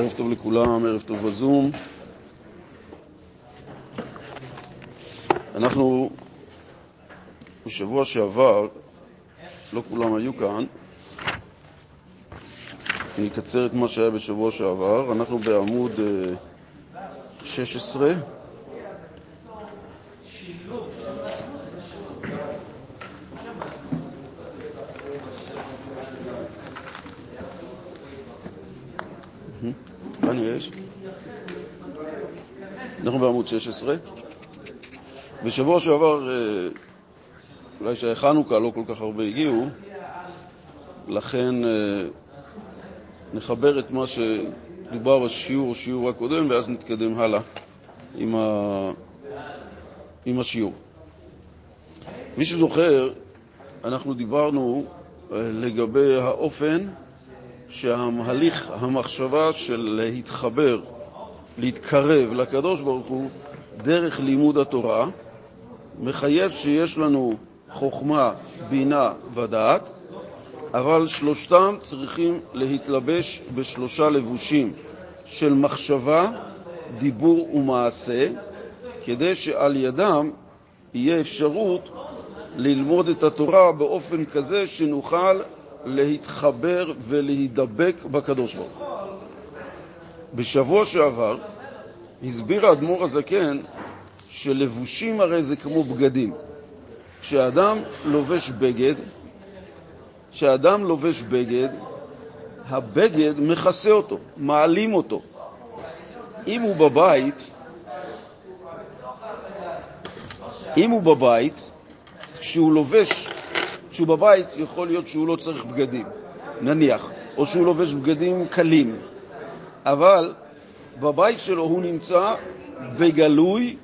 ערב טוב לכולם, ערב טוב בזום. אנחנו בשבוע שעבר, לא כולם היו כאן, אני אקצר את מה שהיה בשבוע שעבר, אנחנו בעמוד 16. כאן יש. אנחנו בעמוד 16. בשבוע שעבר, אולי שהיה חנוכה, לא כל כך הרבה הגיעו, לכן נחבר את מה שדובר בשיעור, שיעור הקודם, ואז נתקדם הלאה עם, ה... עם השיעור. מי שזוכר, אנחנו דיברנו לגבי האופן שההליך המחשבה של להתחבר, להתקרב לקדוש ברוך הוא דרך לימוד התורה, מחייב שיש לנו חוכמה, בינה ודעת, אבל שלושתם צריכים להתלבש בשלושה לבושים של מחשבה, דיבור ומעשה, כדי שעל ידם יהיה אפשרות ללמוד את התורה באופן כזה שנוכל להתחבר ולהידבק בקדוש ברוך הוא. בשבוע שעבר הסביר האדמו"ר הזקן שלבושים הרי זה כמו בגדים. כשאדם לובש בגד, כשאדם לובש בגד, הבגד מכסה אותו, מעלים אותו. אם הוא בבית, אם הוא בבית, כשהוא לובש, כשהוא בבית יכול להיות שהוא לא צריך בגדים, נניח, או שהוא לובש בגדים קלים, אבל בבית שלו הוא נמצא בגלוי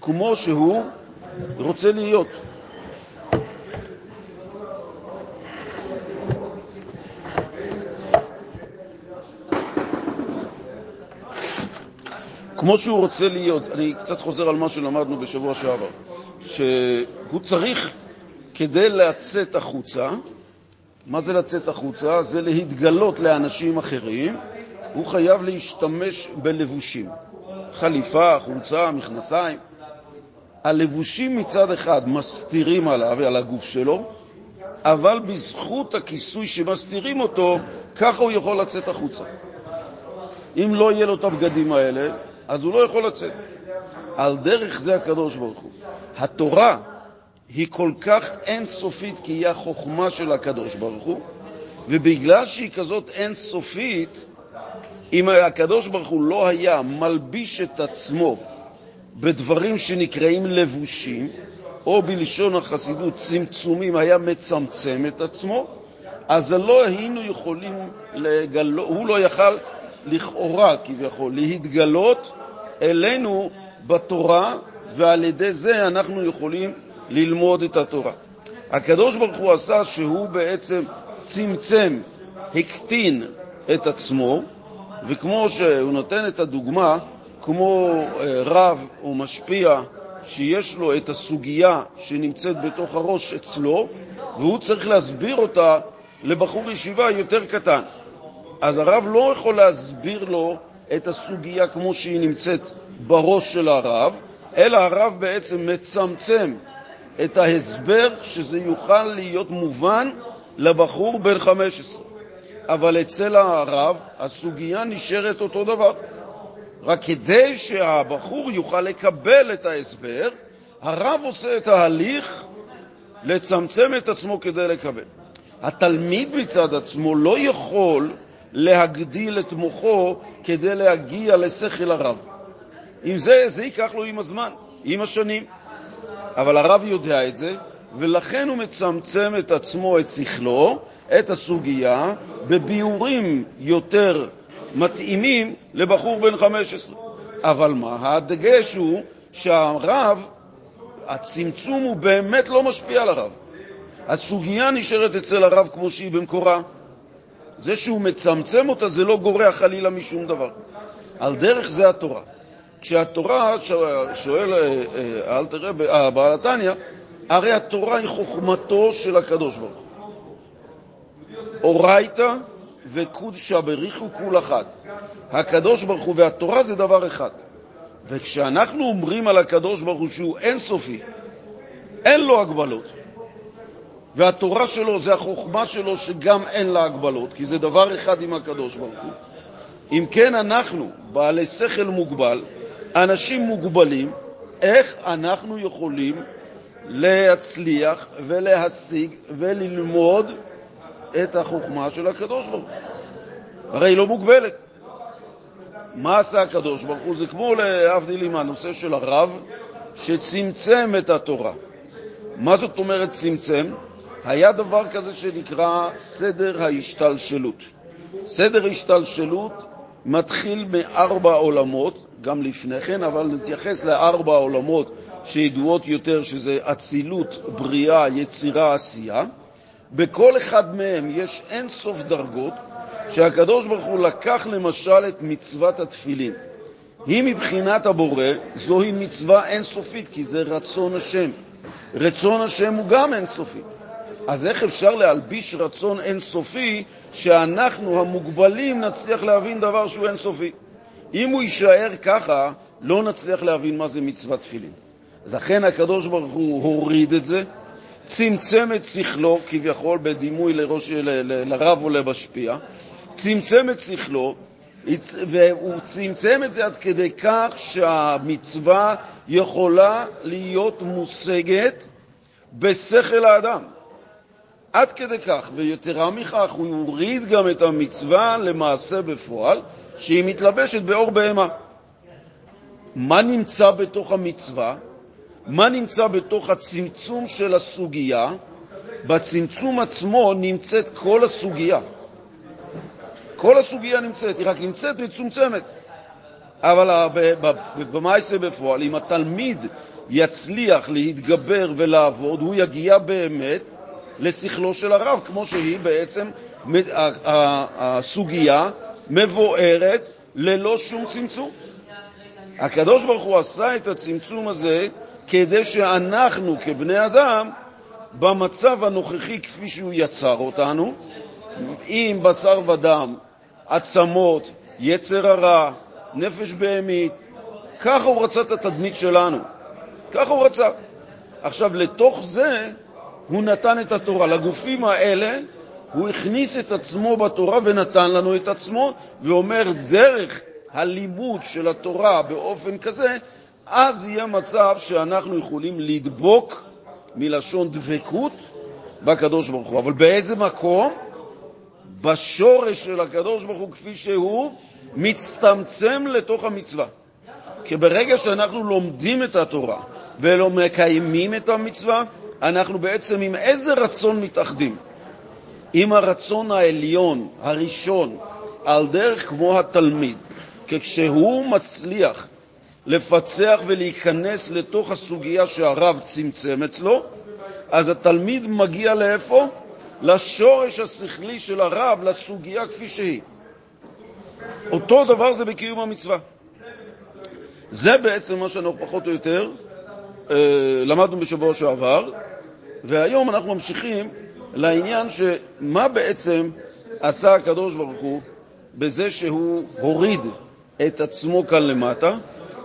כמו שהוא רוצה להיות. כמו שהוא רוצה להיות, אני קצת חוזר על מה שלמדנו בשבוע שעבר, שהוא צריך, כדי לצאת החוצה, מה זה לצאת החוצה? זה להתגלות לאנשים אחרים, הוא חייב להשתמש בלבושים. חליפה, חולצה, מכנסיים. הלבושים מצד אחד מסתירים עליו ועל הגוף שלו, אבל בזכות הכיסוי שמסתירים אותו, ככה הוא יכול לצאת החוצה. אם לא יהיה לו את הבגדים האלה, אז הוא לא יכול לצאת. על דרך זה הקדוש ברוך הוא. התורה היא כל כך אינסופית כי היא החוכמה של הקדוש ברוך הוא, ובגלל שהיא כזאת אינסופית, אם הקדוש ברוך הוא לא היה מלביש את עצמו בדברים שנקראים לבושים, או בלשון החסידות צמצומים, היה מצמצם את עצמו, אז לא היינו יכולים לגלות, הוא לא יכל לכאורה כביכול להתגלות אלינו בתורה, ועל ידי זה אנחנו יכולים ללמוד את התורה. הקדוש ברוך הוא עשה שהוא בעצם צמצם, הקטין את עצמו, וכמו שהוא נותן את הדוגמה, כמו רב או משפיע שיש לו את הסוגיה שנמצאת בתוך הראש אצלו, והוא צריך להסביר אותה לבחור ישיבה יותר קטן. אז הרב לא יכול להסביר לו את הסוגיה כמו שהיא נמצאת בראש של הרב, אלא הרב בעצם מצמצם את ההסבר שזה יוכל להיות מובן לבחור בן 15. אבל אצל הרב הסוגיה נשארת אותו דבר. רק כדי שהבחור יוכל לקבל את ההסבר, הרב עושה את ההליך לצמצם את עצמו כדי לקבל. התלמיד מצד עצמו לא יכול להגדיל את מוחו כדי להגיע לשכל הרב. עם זה, זה ייקח לו עם הזמן, עם השנים. אבל הרב יודע את זה, ולכן הוא מצמצם את עצמו, את שכלו, את הסוגיה, בביאורים יותר מתאימים לבחור בן 15. אבל מה? הדגש הוא שהרב, הצמצום הוא באמת לא משפיע על הרב. הסוגיה נשארת אצל הרב כמו שהיא במקורה. זה שהוא מצמצם אותה זה לא גורע חלילה משום דבר. על דרך זה התורה. כשהתורה, שואל אלתר רבי, בעל התניא, הרי התורה היא חוכמתו של הקדוש ברוך הוא. אורייתא וקודשא בריחו כול אחת. הקדוש ברוך הוא והתורה זה דבר אחד. וכשאנחנו אומרים על הקדוש ברוך הוא שהוא אינסופי, אין לו הגבלות, והתורה שלו זה החוכמה שלו שגם אין לה הגבלות, כי זה דבר אחד עם הקדוש ברוך הוא. אם כן אנחנו, בעלי שכל מוגבל, אנשים מוגבלים, איך אנחנו יכולים להצליח ולהשיג וללמוד את החוכמה של הקדוש ברוך הוא? הרי היא לא מוגבלת. מה עשה הקדוש ברוך הוא? זה כמו להבדיל עם הנושא של הרב שצמצם את התורה. מה זאת אומרת צמצם? היה דבר כזה שנקרא סדר ההשתלשלות. סדר השתלשלות מתחיל מארבע עולמות, גם לפני כן, אבל נתייחס לארבע עולמות שידועות יותר, שזה אצילות, בריאה, יצירה, עשייה. בכל אחד מהם יש אין סוף דרגות, שהקדוש ברוך הוא לקח למשל את מצוות התפילין. היא מבחינת הבורא, זוהי מצווה אינסופית, כי זה רצון השם. רצון השם הוא גם אינסופי. אז איך אפשר להלביש רצון אינסופי שאנחנו המוגבלים נצליח להבין דבר שהוא אינסופי? אם הוא יישאר ככה, לא נצליח להבין מה זה מצוות תפילין. אז אכן הקדוש ברוך הוא הוריד את זה, צמצם את שכלו, כביכול בדימוי לראש, ל, ל, לרב או למשפיע, צמצם את שכלו, והוא צמצם את זה עד כדי כך שהמצווה יכולה להיות מושגת בשכל האדם. עד כדי כך, ויתרה מכך, הוא יוריד גם את המצווה למעשה בפועל, שהיא מתלבשת באור בהמה. מה נמצא בתוך המצווה? מה נמצא בתוך הצמצום של הסוגיה? בצמצום עצמו נמצאת כל הסוגיה. כל הסוגיה נמצאת, היא רק נמצאת מצומצמת. אבל במעשה בפועל, אם התלמיד יצליח להתגבר ולעבוד, הוא יגיע באמת לשכלו של הרב, כמו שהיא בעצם הסוגיה מבוארת ללא שום צמצום. הקדוש ברוך הוא עשה את הצמצום הזה כדי שאנחנו כבני אדם, במצב הנוכחי כפי שהוא יצר אותנו, עם בשר ודם, עצמות, יצר הרע, נפש בהמית, ככה הוא רצה את התדמית שלנו. ככה הוא רצה. עכשיו, לתוך זה הוא נתן את התורה. לגופים האלה הוא הכניס את עצמו בתורה ונתן לנו את עצמו, ואומר דרך הלימוד של התורה באופן כזה, אז יהיה מצב שאנחנו יכולים לדבוק מלשון דבקות בקדוש ברוך הוא. אבל באיזה מקום? בשורש של הקדוש ברוך הוא כפי שהוא מצטמצם לתוך המצווה. כי ברגע שאנחנו לומדים את התורה ולא מקיימים את המצווה, אנחנו בעצם עם איזה רצון מתאחדים? עם הרצון העליון, הראשון, על דרך כמו התלמיד. כי כשהוא מצליח לפצח ולהיכנס לתוך הסוגיה שהרב צמצם אצלו, אז התלמיד מגיע לאיפה? לשורש השכלי של הרב, לסוגיה כפי שהיא. אותו דבר זה בקיום המצווה. זה בעצם מה שאנחנו פחות או יותר אה, למדנו בשבוע שעבר, והיום אנחנו ממשיכים לעניין שמה בעצם עשה הקדוש ברוך הוא בזה שהוא הוריד את עצמו כאן למטה,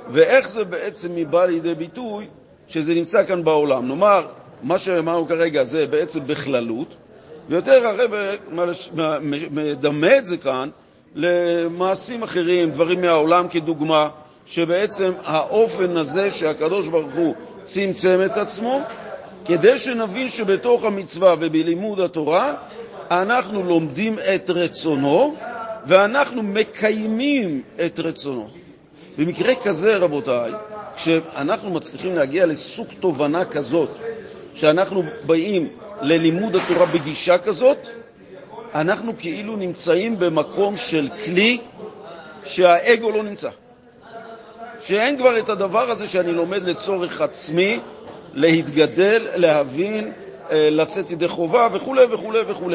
ואיך זה בעצם בא לידי ביטוי שזה נמצא כאן בעולם. נאמר, מה שאמרנו כרגע זה בעצם בכללות, ויותר הרב מדמה את זה כאן למעשים אחרים, דברים מהעולם כדוגמה, שבעצם האופן הזה שהקדוש ברוך הוא צמצם את עצמו, כדי שנבין שבתוך המצווה ובלימוד התורה אנחנו לומדים את רצונו ואנחנו מקיימים את רצונו. במקרה כזה, רבותיי, כשאנחנו מצליחים להגיע לסוג תובנה כזאת, שאנחנו באים ללימוד התורה בגישה כזאת, אנחנו כאילו נמצאים במקום של כלי שהאגו לא נמצא. שאין כבר את הדבר הזה שאני לומד לצורך עצמי, להתגדל, להבין, אה, לצאת ידי חובה וכו' וכו' וכו'.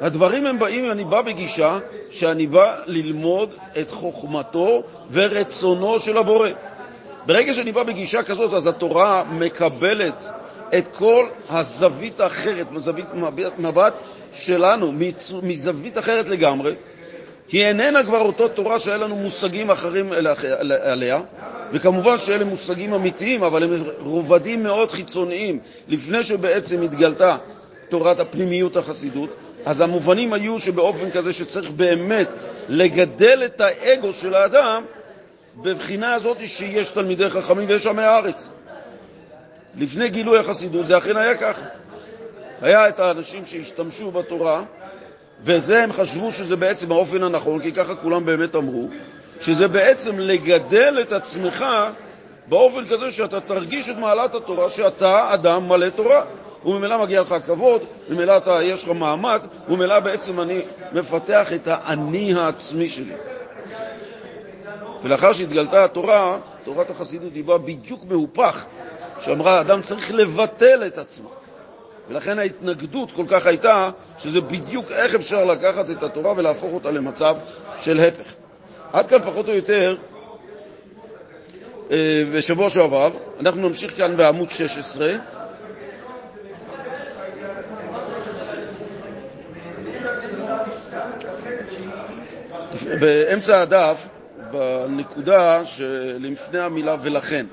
הדברים הם באים, אני בא בגישה שאני בא ללמוד את חוכמתו ורצונו של הבורא. ברגע שאני בא בגישה כזאת, אז התורה מקבלת את כל הזווית האחרת, מזווית מבט שלנו, מזווית אחרת לגמרי, היא איננה כבר אותו תורה שהיה לנו מושגים אחרים עליה, וכמובן שאלה מושגים אמיתיים, אבל הם רובדים מאוד חיצוניים לפני שבעצם התגלתה תורת הפנימיות החסידות, אז המובנים היו שבאופן כזה שצריך באמת לגדל את האגו של האדם בבחינה הזאת שיש תלמידי חכמים ויש עמי הארץ. לפני גילוי החסידות זה אכן היה ככה. היה את האנשים שהשתמשו בתורה, וזה הם חשבו שזה בעצם האופן הנכון, כי ככה כולם באמת אמרו, שזה בעצם לגדל את עצמך באופן כזה שאתה תרגיש את מעלת התורה, שאתה אדם מלא תורה. וממילא מגיע לך כבוד, וממילא יש לך מעמד, וממילא בעצם אני מפתח את האני העצמי שלי. ולאחר שהתגלתה התורה, תורת החסידות היא באה בדיוק מהופך, שאמרה, האדם צריך לבטל את עצמו. ולכן ההתנגדות כל כך הייתה, שזה בדיוק איך אפשר לקחת את התורה ולהפוך אותה למצב של הפך. עד כאן פחות או יותר אה, בשבוע שעבר, אנחנו נמשיך כאן בעמוד 16. באמצע הדף, בנקודה שלפני המילה ולכן.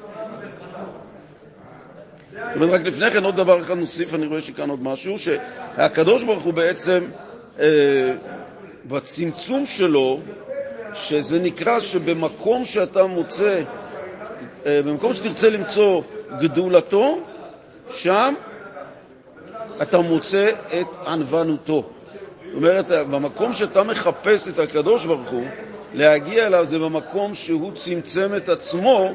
זאת אומרת, רק לפני כן עוד דבר אחד נוסיף, אני רואה שכאן עוד משהו, שהקדוש ברוך הוא בעצם, אה, בצמצום שלו, שזה נקרא שבמקום שאתה מוצא, אה, במקום שתרצה למצוא גדולתו, שם אתה מוצא את ענוונותו. זאת אומרת, במקום שאתה מחפש את הקדוש ברוך הוא, להגיע אליו זה במקום שהוא צמצם את עצמו,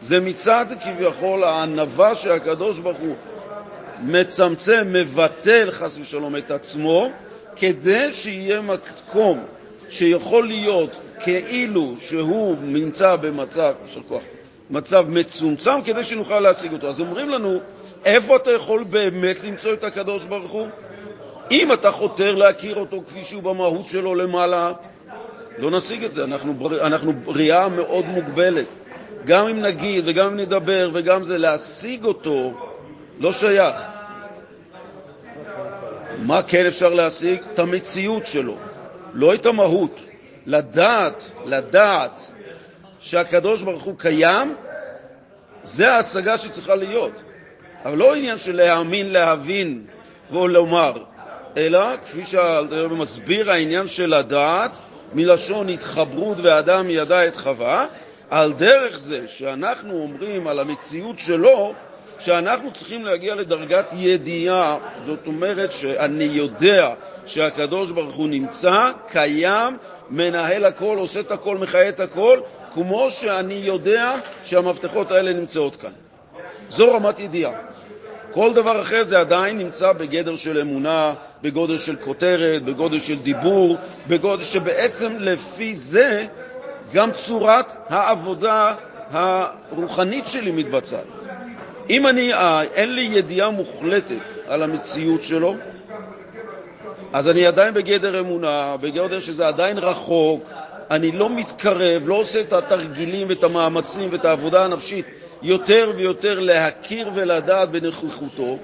זה מצד כביכול הענווה שהקדוש ברוך הוא מצמצם, מבטל חס ושלום את עצמו, כדי שיהיה מקום שיכול להיות כאילו שהוא נמצא במצב, של כוח, מצב מצומצם, כדי שנוכל להשיג אותו. אז אומרים לנו, איפה אתה יכול באמת למצוא את הקדוש ברוך הוא? אם אתה חותר להכיר אותו כפי שהוא במהות שלו למעלה, לא נשיג את זה, אנחנו, אנחנו בריאה מאוד מוגבלת. גם אם נגיד וגם אם נדבר וגם זה, להשיג אותו לא שייך. מה כן אפשר להשיג? את המציאות שלו, לא את המהות. לדעת, לדעת שהקדוש ברוך הוא קיים, זה ההשגה שצריכה להיות. אבל לא עניין של להאמין, להבין ולומר. אלא, כפי שהרבי מסביר, העניין של הדעת, מלשון התחברות ואדם ידע את חווה, על דרך זה שאנחנו אומרים על המציאות שלו, שאנחנו צריכים להגיע לדרגת ידיעה, זאת אומרת שאני יודע שהקדוש ברוך הוא נמצא, קיים, מנהל הכל, עושה את הכל, מחיה את הכל, כמו שאני יודע שהמפתחות האלה נמצאות כאן. זו רמת ידיעה. כל דבר אחר זה עדיין נמצא בגדר של אמונה, בגודל של כותרת, בגודל של דיבור, בגודל שבעצם לפי זה גם צורת העבודה הרוחנית שלי מתבצעת. אם אני, אה, אין לי ידיעה מוחלטת על המציאות שלו, אז אני עדיין בגדר אמונה, בגדר שזה עדיין רחוק, אני לא מתקרב, לא עושה את התרגילים ואת המאמצים ואת העבודה הנפשית יותר ויותר להכיר ולדעת בנוכחותו,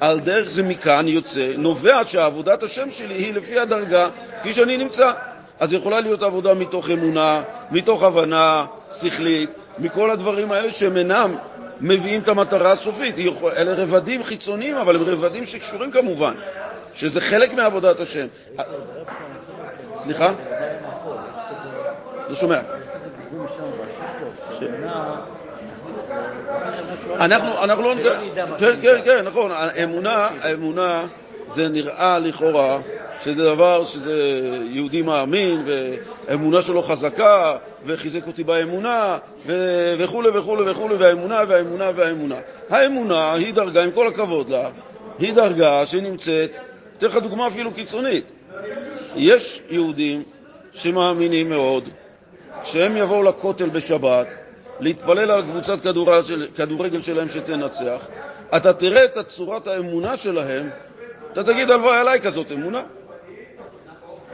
על דרך זה מכאן יוצא, נובע שעבודת השם שלי היא לפי הדרגה כפי שאני נמצא. אז יכולה להיות עבודה מתוך אמונה, מתוך הבנה שכלית, מכל הדברים האלה שהם אינם מביאים את המטרה הסופית. אלה רבדים חיצוניים, אבל הם רבדים שקשורים כמובן, שזה חלק מעבודת השם. סליחה? לא שומע. אנחנו, אנחנו לא... כן, כן, כן, נכון. האמונה, האמונה זה נראה לכאורה שזה דבר שזה יהודי מאמין, והאמונה שלו חזקה, וחיזק אותי באמונה, וכו' וכו' וכו', והאמונה והאמונה והאמונה. האמונה היא דרגה, עם כל הכבוד לה, היא דרגה שנמצאת, אתן לך דוגמה אפילו קיצונית. יש יהודים שמאמינים מאוד, שהם יבואו לכותל בשבת, להתפלל על קבוצת כדורגל שלהם שתנצח, אתה תראה את צורת האמונה שלהם, אתה תגיד, הלוואי עליי כזאת אמונה.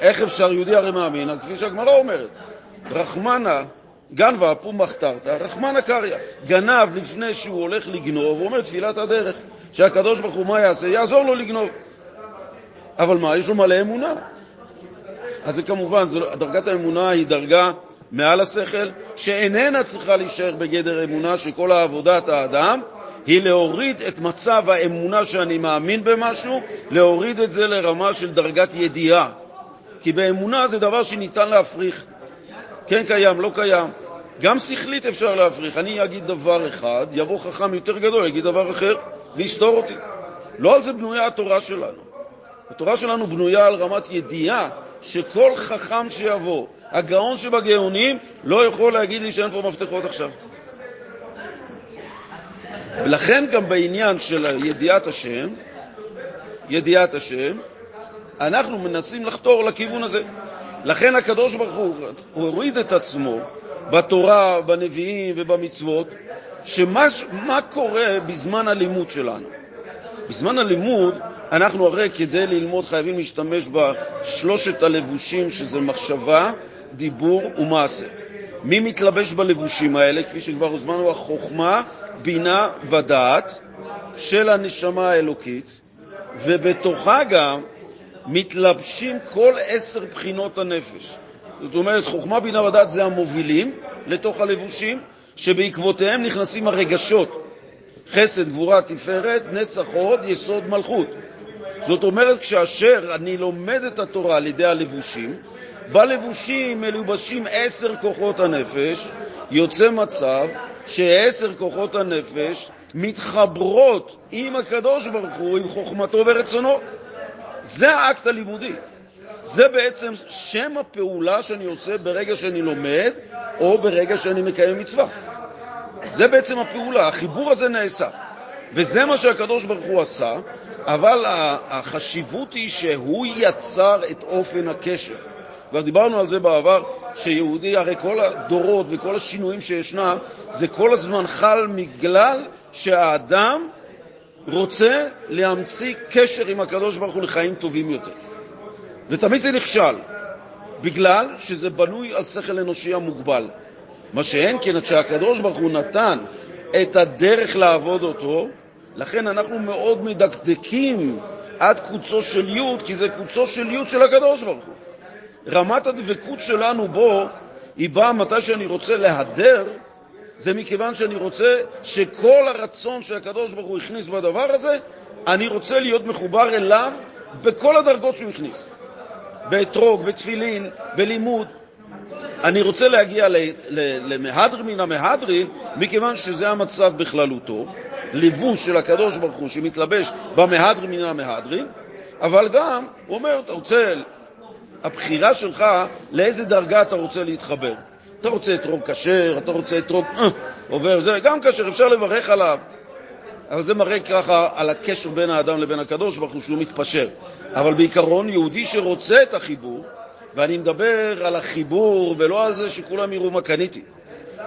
איך אפשר, יהודי הרי מאמין, כפי שהגמרא אומרת, רחמנה גנב אפום מחתרת, רחמנא קריא. גנב לפני שהוא הולך לגנוב, הוא אומר תפילת הדרך, שהקדוש ברוך הוא מה יעשה? יעזור לו לגנוב. אבל מה, יש לו מלא אמונה. אז זה כמובן, זה, לא- דרגת האמונה היא דרגה מעל השכל, שאיננה צריכה להישאר בגדר אמונה, שכל עבודת האדם היא להוריד את מצב האמונה שאני מאמין במשהו, להוריד את זה לרמה של דרגת ידיעה. כי באמונה זה דבר שניתן להפריך. כן קיים, לא קיים. גם שכלית אפשר להפריך. אני אגיד דבר אחד, יבוא חכם יותר גדול, יגיד דבר אחר, ויסתור אותי. לא על זה בנויה התורה שלנו. התורה שלנו בנויה על רמת ידיעה שכל חכם שיבוא, הגאון שבגאונים, לא יכול להגיד לי שאין פה מפתחות עכשיו. ולכן גם בעניין של ידיעת השם, ידיעת השם, אנחנו מנסים לחתור לכיוון הזה. לכן הקדוש ברוך הוא הוריד את עצמו בתורה, בנביאים ובמצוות, שמה קורה בזמן הלימוד שלנו? בזמן הלימוד אנחנו הרי כדי ללמוד חייבים להשתמש בשלושת הלבושים, שזה מחשבה, דיבור ומעשה. מי מתלבש בלבושים האלה? כפי שכבר הוזמנו, החוכמה, בינה ודעת של הנשמה האלוקית, ובתוכה גם מתלבשים כל עשר בחינות הנפש. זאת אומרת, חוכמה, בינה ודעת זה המובילים לתוך הלבושים, שבעקבותיהם נכנסים הרגשות, חסד, גבורה, תפארת, נצח הוד, יסוד מלכות. זאת אומרת, כאשר אני לומד את התורה על ידי הלבושים, בלבושים מלובשים עשר כוחות הנפש, יוצא מצב שעשר כוחות הנפש מתחברות עם הקדוש ברוך הוא, עם חוכמתו ורצונו. זה האקט הלימודי. זה בעצם שם הפעולה שאני עושה ברגע שאני לומד או ברגע שאני מקיים מצווה. זה בעצם הפעולה, החיבור הזה נעשה. וזה מה שהקדוש ברוך הוא עשה, אבל החשיבות היא שהוא יצר את אופן הקשר. כבר דיברנו על זה בעבר, שיהודי, הרי כל הדורות וכל השינויים שישנם, זה כל הזמן חל בגלל שהאדם רוצה להמציא קשר עם הקדוש ברוך הוא לחיים טובים יותר. ותמיד זה נכשל, בגלל שזה בנוי על שכל אנושי המוגבל. מה שאין כן, כשהקדוש ברוך הוא נתן את הדרך לעבוד אותו, לכן אנחנו מאוד מדקדקים עד קוצו של י', כי זה קוצו של י' של הקדוש ברוך הוא. רמת הדבקות שלנו בו היא באה מתי שאני רוצה להדר, זה מכיוון שאני רוצה שכל הרצון שהקדוש ברוך הוא הכניס בדבר הזה, אני רוצה להיות מחובר אליו בכל הדרגות שהוא הכניס. באתרוג, בתפילין, בלימוד. אני רוצה להגיע למהדר מן המהדרין, מכיוון שזה המצב בכללותו, לבוש של הקדוש ברוך הוא שמתלבש במהדר מן המהדרין, אבל גם, הוא אומר, אתה רוצה, הבחירה שלך לאיזה דרגה אתה רוצה להתחבר. אתה רוצה אתרוג כשר, אתה רוצה אתרוג אה, עובר, זה גם כשר, אפשר לברך עליו. אבל זה מראה ככה על הקשר בין האדם לבין הקדוש ברוך הוא שהוא מתפשר. אבל בעיקרון, יהודי שרוצה את החיבור, ואני מדבר על החיבור ולא על זה שכולם יראו מה קניתי,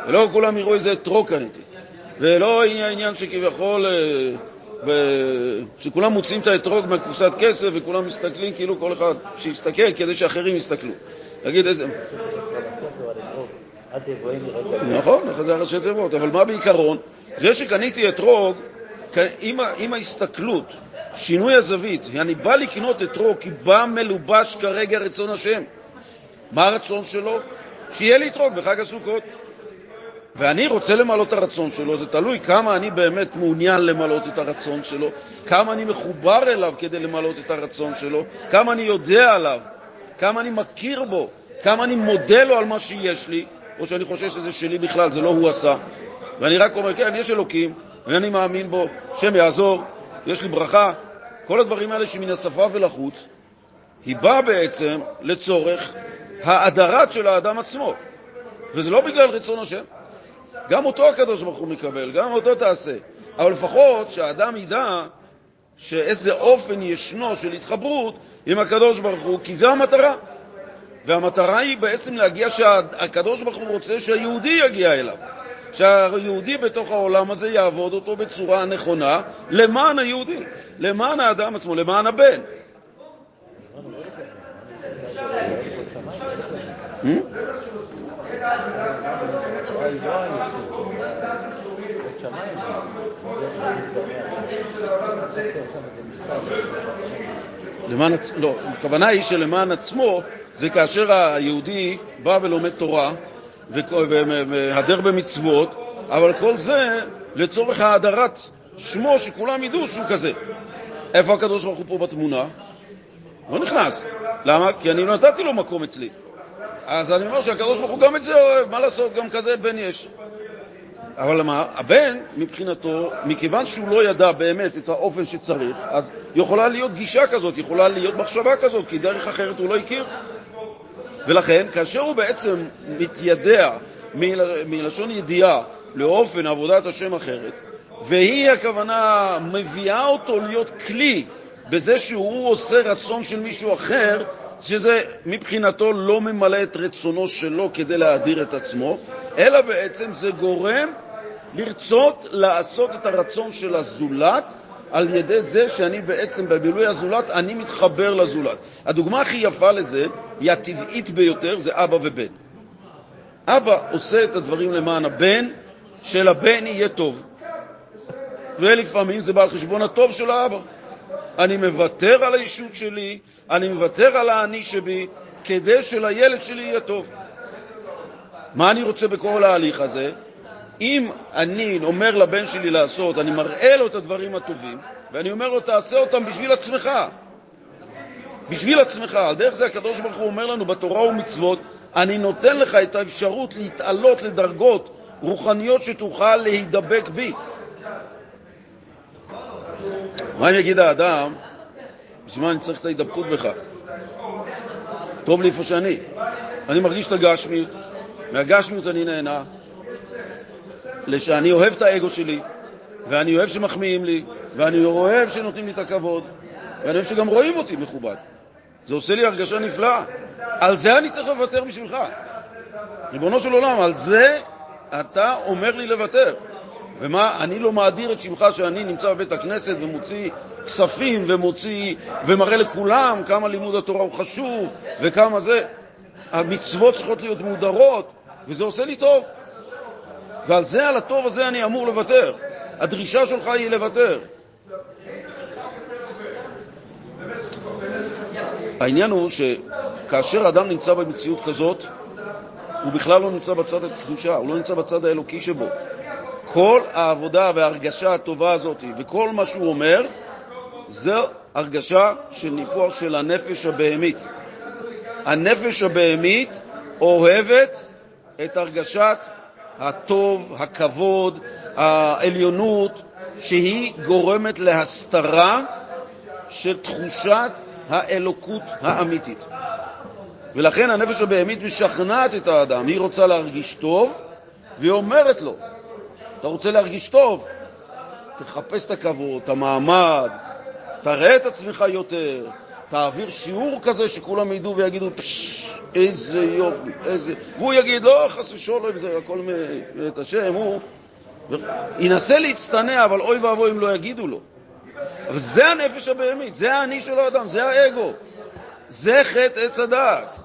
ולא כולם יראו איזה אתרוג קניתי, ולא העניין שכביכול, אה, שכולם מוצאים את האתרוג מקופסת כסף וכולם מסתכלים כאילו כל אחד שיסתכל כדי שאחרים יסתכלו. תגיד איזה... נכון, זה הראשי תיבות, אבל מה בעיקרון? זה שקניתי אתרוג, עם ההסתכלות, שינוי הזווית, אני בא לקנות אתרוג כי בא מלובש כרגע רצון השם. מה הרצון שלו? שיהיה לי אתרוג בחג הסוכות. ואני רוצה למלא את הרצון שלו, זה תלוי כמה אני באמת מעוניין למלא את הרצון שלו, כמה אני מחובר אליו כדי למלא את הרצון שלו, כמה אני יודע עליו, כמה אני מכיר בו, כמה אני מודה לו על מה שיש לי, או שאני חושב שזה שלי בכלל, זה לא הוא עשה. ואני רק אומר, כן, יש אלוקים, ואני מאמין בו, השם יעזור, יש לי ברכה. כל הדברים האלה שמן השפה ולחוץ, היא באה בעצם לצורך האדרת של האדם עצמו. וזה לא בגלל רצון השם. גם אותו הקדוש ברוך הוא מקבל, גם אותו תעשה. אבל לפחות שהאדם ידע שאיזה אופן ישנו של התחברות עם הקדוש ברוך הוא, כי זו המטרה. והמטרה היא בעצם להגיע שהקדוש ברוך הוא רוצה שהיהודי יגיע אליו. שהיהודי בתוך העולם הזה יעבוד אותו בצורה נכונה למען היהודי, למען האדם עצמו, למען הבן. Hmm? למען עצ... לא, הכוונה היא שלמען עצמו זה כאשר היהודי בא ולומד תורה והדר במצוות, אבל כל זה לצורך האדרת שמו, שכולם ידעו שהוא כזה. איפה הקדוש ברוך הוא פה בתמונה? לא נכנס. למה? כי אני לא נתתי לו מקום אצלי. אז אני אומר שהקדוש ברוך הוא גם את זה אוהב, מה לעשות, גם כזה בן יש. אבל מה? הבן, מבחינתו, מכיוון שהוא לא ידע באמת את האופן שצריך, אז יכולה להיות גישה כזאת, יכולה להיות מחשבה כזאת, כי דרך אחרת הוא לא הכיר. ולכן, כאשר הוא בעצם מתיידע מל... מלשון ידיעה לאופן עבודת השם אחרת, והיא הכוונה מביאה אותו להיות כלי בזה שהוא עושה רצון של מישהו אחר, שזה מבחינתו לא ממלא את רצונו שלו כדי להאדיר את עצמו, אלא בעצם זה גורם לרצות לעשות את הרצון של הזולת על ידי זה שאני בעצם במילוי הזולת, אני מתחבר לזולת. הדוגמה הכי יפה לזה היא הטבעית ביותר, זה אבא ובן. אבא עושה את הדברים למען הבן, שלבן יהיה טוב. ולפעמים זה בא על חשבון הטוב של האבא. אני מוותר על האישות שלי, אני מוותר על האני שבי, כדי שלילד שלי יהיה טוב. מה אני רוצה בכל ההליך הזה? אם אני אומר לבן שלי לעשות, אני מראה לו את הדברים הטובים, ואני אומר לו, תעשה אותם בשביל עצמך. בשביל עצמך. על דרך זה הקדוש ברוך הוא אומר לנו בתורה ומצוות, אני נותן לך את האפשרות להתעלות לדרגות רוחניות שתוכל להידבק בי. מה אם יגיד האדם, בשביל מה אני צריך את ההידבקות בך? טוב לי איפה שאני. אני מרגיש את הגשמיות, מהגשמיות אני נהנה, שאני אוהב את האגו שלי, ואני אוהב שמחמיאים לי, ואני אוהב שנותנים לי את הכבוד, ואני אוהב שגם רואים אותי מכובד. זה עושה לי הרגשה נפלאה. על זה אני צריך לוותר בשבילך. ריבונו של עולם, על זה אתה אומר לי לוותר. ומה, אני לא מאדיר את שמך שאני נמצא בבית הכנסת ומוציא כספים ומוציא, ומראה לכולם כמה לימוד התורה הוא חשוב וכמה זה. המצוות צריכות להיות מודרות, וזה עושה לי טוב. ועל זה, על הטוב הזה אני אמור לוותר. הדרישה שלך היא לוותר. העניין הוא שכאשר אדם נמצא במציאות כזאת, הוא בכלל לא נמצא בצד הקדושה, הוא לא נמצא בצד האלוקי שבו. כל העבודה וההרגשה הטובה הזאת וכל מה שהוא אומר, זו הרגשה של ניפוח של הנפש הבהמית. הנפש הבהמית אוהבת את הרגשת הטוב, הכבוד, העליונות, שהיא גורמת להסתרה של תחושת האלוקות האמיתית. ולכן הנפש הבהמית משכנעת את האדם, היא רוצה להרגיש טוב, והיא אומרת לו, אתה רוצה להרגיש טוב? תחפש את הכבוד, את המעמד, תראה את עצמך יותר, תעביר שיעור כזה שכולם ידעו ויגידו, פשש, איזה יופי, איזה... והוא יגיד, לא, חס ושלום, זה הכל מאת השם, הוא... ינסה להצטנע, אבל אוי ואבוי אם לא יגידו לו. אבל זה הנפש הבהמית, זה האני של האדם, זה האגו. זה חטא עץ הדעת.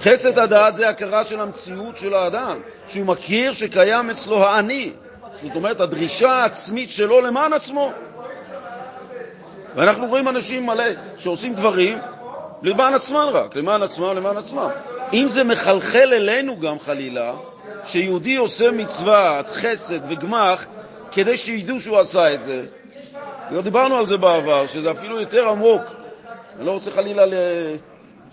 חצת הדעת זה הכרה של המציאות של האדם, שהוא מכיר שקיים אצלו האני. זאת אומרת, הדרישה העצמית שלו למען עצמו. ואנחנו רואים אנשים מלא שעושים דברים למען עצמם רק, למען עצמם, למען עצמם. אם זה מחלחל אלינו גם חלילה, שיהודי עושה מצוות, חסד וגמח, כדי שידעו שהוא עשה את זה, לא דיברנו על זה בעבר, שזה אפילו יותר עמוק. אני לא רוצה חלילה.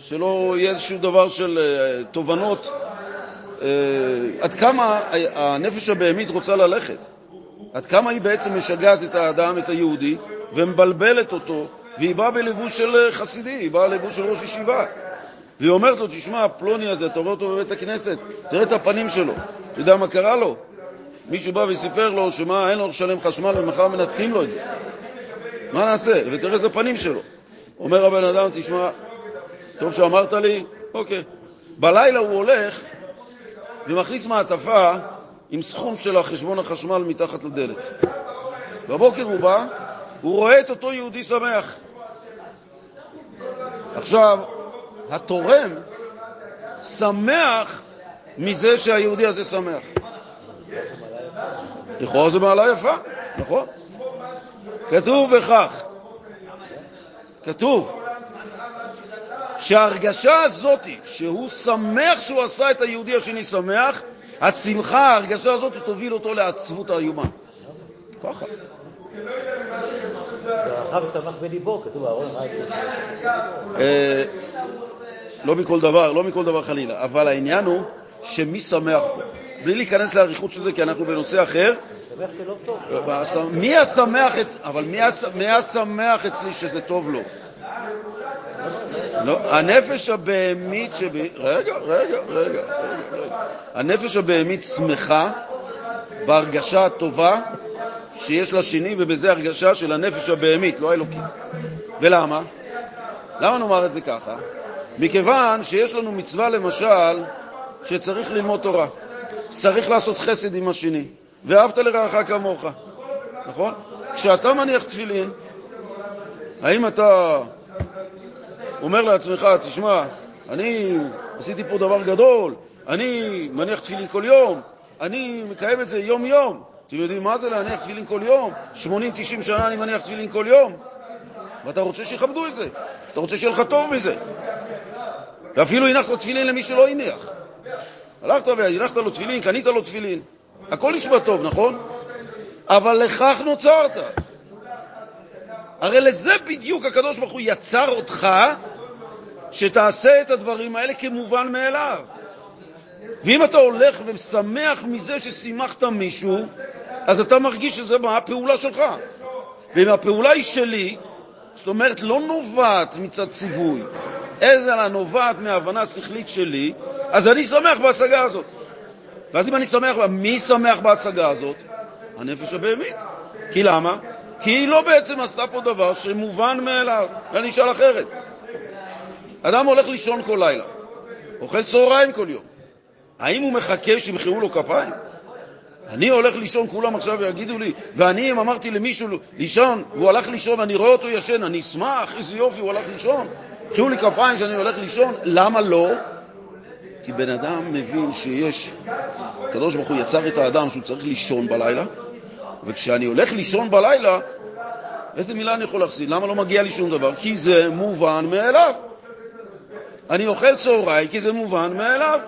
שלא יהיה איזשהו דבר של uh, תובנות, uh, עד כמה הנפש הבהמית רוצה ללכת, עד כמה היא בעצם משגעת את האדם, את היהודי, ומבלבלת אותו, והיא באה בלבוש של אה, חסידי, היא באה בלבוש של ראש ישיבה. והיא אומרת לו, תשמע, פלוני הזה, אתה רואה אותו בבית הכנסת, תראה את הפנים שלו, אתה יודע מה קרה לו? מישהו בא וסיפר לו שמה, אין לו לשלם חשמל ומחר מנתקים לו את זה. מה נעשה? ותראה איזה פנים שלו. אומר הבן אדם, תשמע, טוב שאמרת לי, אוקיי. בלילה הוא הולך ומכניס מעטפה עם סכום של החשבון החשמל מתחת לדלת. בבוקר הוא בא, הוא רואה את אותו יהודי שמח. עכשיו, התורם שמח מזה שהיהודי הזה שמח. לכאורה זו מעלה יפה, נכון? כתוב בכך, כתוב שההרגשה הזאת, שהוא שמח שהוא עשה את היהודי השני שמח, השמחה, ההרגשה הזאת, תוביל אותו לעצבות האיומה. ככה. בליבו, כתוב אהרון אה, לא מכל דבר, לא מכל דבר חלילה, אבל העניין הוא שמי שמח פה. בלי להיכנס לאריכות של זה, כי אנחנו בנושא אחר. מי השמח אצלי, אבל מי השמח אצלי שזה טוב לו? לא, הנפש הבהמית שבי... רגע, רגע, רגע, רגע. הנפש הבהמית שמחה בהרגשה הטובה שיש לשני, ובזה הרגשה של הנפש הבהמית, לא האלוקית. ולמה? למה נאמר את זה ככה? מכיוון שיש לנו מצווה, למשל, שצריך ללמוד תורה. צריך לעשות חסד עם השני. ואהבת לרעך כמוך, נכון? כשאתה מניח תפילין, האם אתה אומר לעצמך, תשמע, אני עשיתי פה דבר גדול, אני מניח תפילין כל יום, אני מקיים את זה יום-יום. אתם יודעים מה זה להניח תפילין כל יום? 80-90 שנה אני מניח תפילין כל יום, ואתה רוצה שיכבדו את זה, אתה רוצה שיהיה לך טוב מזה. ואפילו הנחת תפילין למי שלא הניח. הלכת והנחת לו תפילין, קנית לו תפילין. הכל נשמע טוב, נכון? אבל לכך נוצרת. הרי לזה בדיוק הקדוש ברוך הוא יצר אותך, שתעשה את הדברים האלה כמובן מאליו. ואם אתה הולך ושמח מזה ששימחת מישהו, אז אתה מרגיש שזה מה הפעולה שלך. ואם הפעולה היא שלי, זאת אומרת, לא נובעת מצד ציווי, אלא נובעת מהבנה שכלית שלי, אז אני שמח בהשגה הזאת. ואז אם אני שמח, מי שמח בהשגה הזאת? הנפש הבהמית. כי למה? כי היא לא בעצם עשתה פה דבר שמובן מאליו. אני אשאל אחרת. אדם הולך לישון כל לילה, אוכל צהריים כל יום. האם הוא מחכה שימחאו לו כפיים? אני הולך לישון, כולם עכשיו יגידו לי, ואני, אם אמרתי למישהו לישון, והוא הלך לישון, אני רואה אותו ישן, אני אשמח, איזה יופי, הוא הלך לישון. קחו לי כפיים שאני הולך לישון, למה לא? כי בן אדם מבין שיש, הקדוש ברוך הוא יצר את האדם שהוא צריך לישון בלילה, וכשאני הולך לישון בלילה, איזה מילה אני יכול להפסיד? למה לא מגיע לי שום דבר? כי זה מובן מאליו. אני אוכל צהריים כי זה מובן מאליו.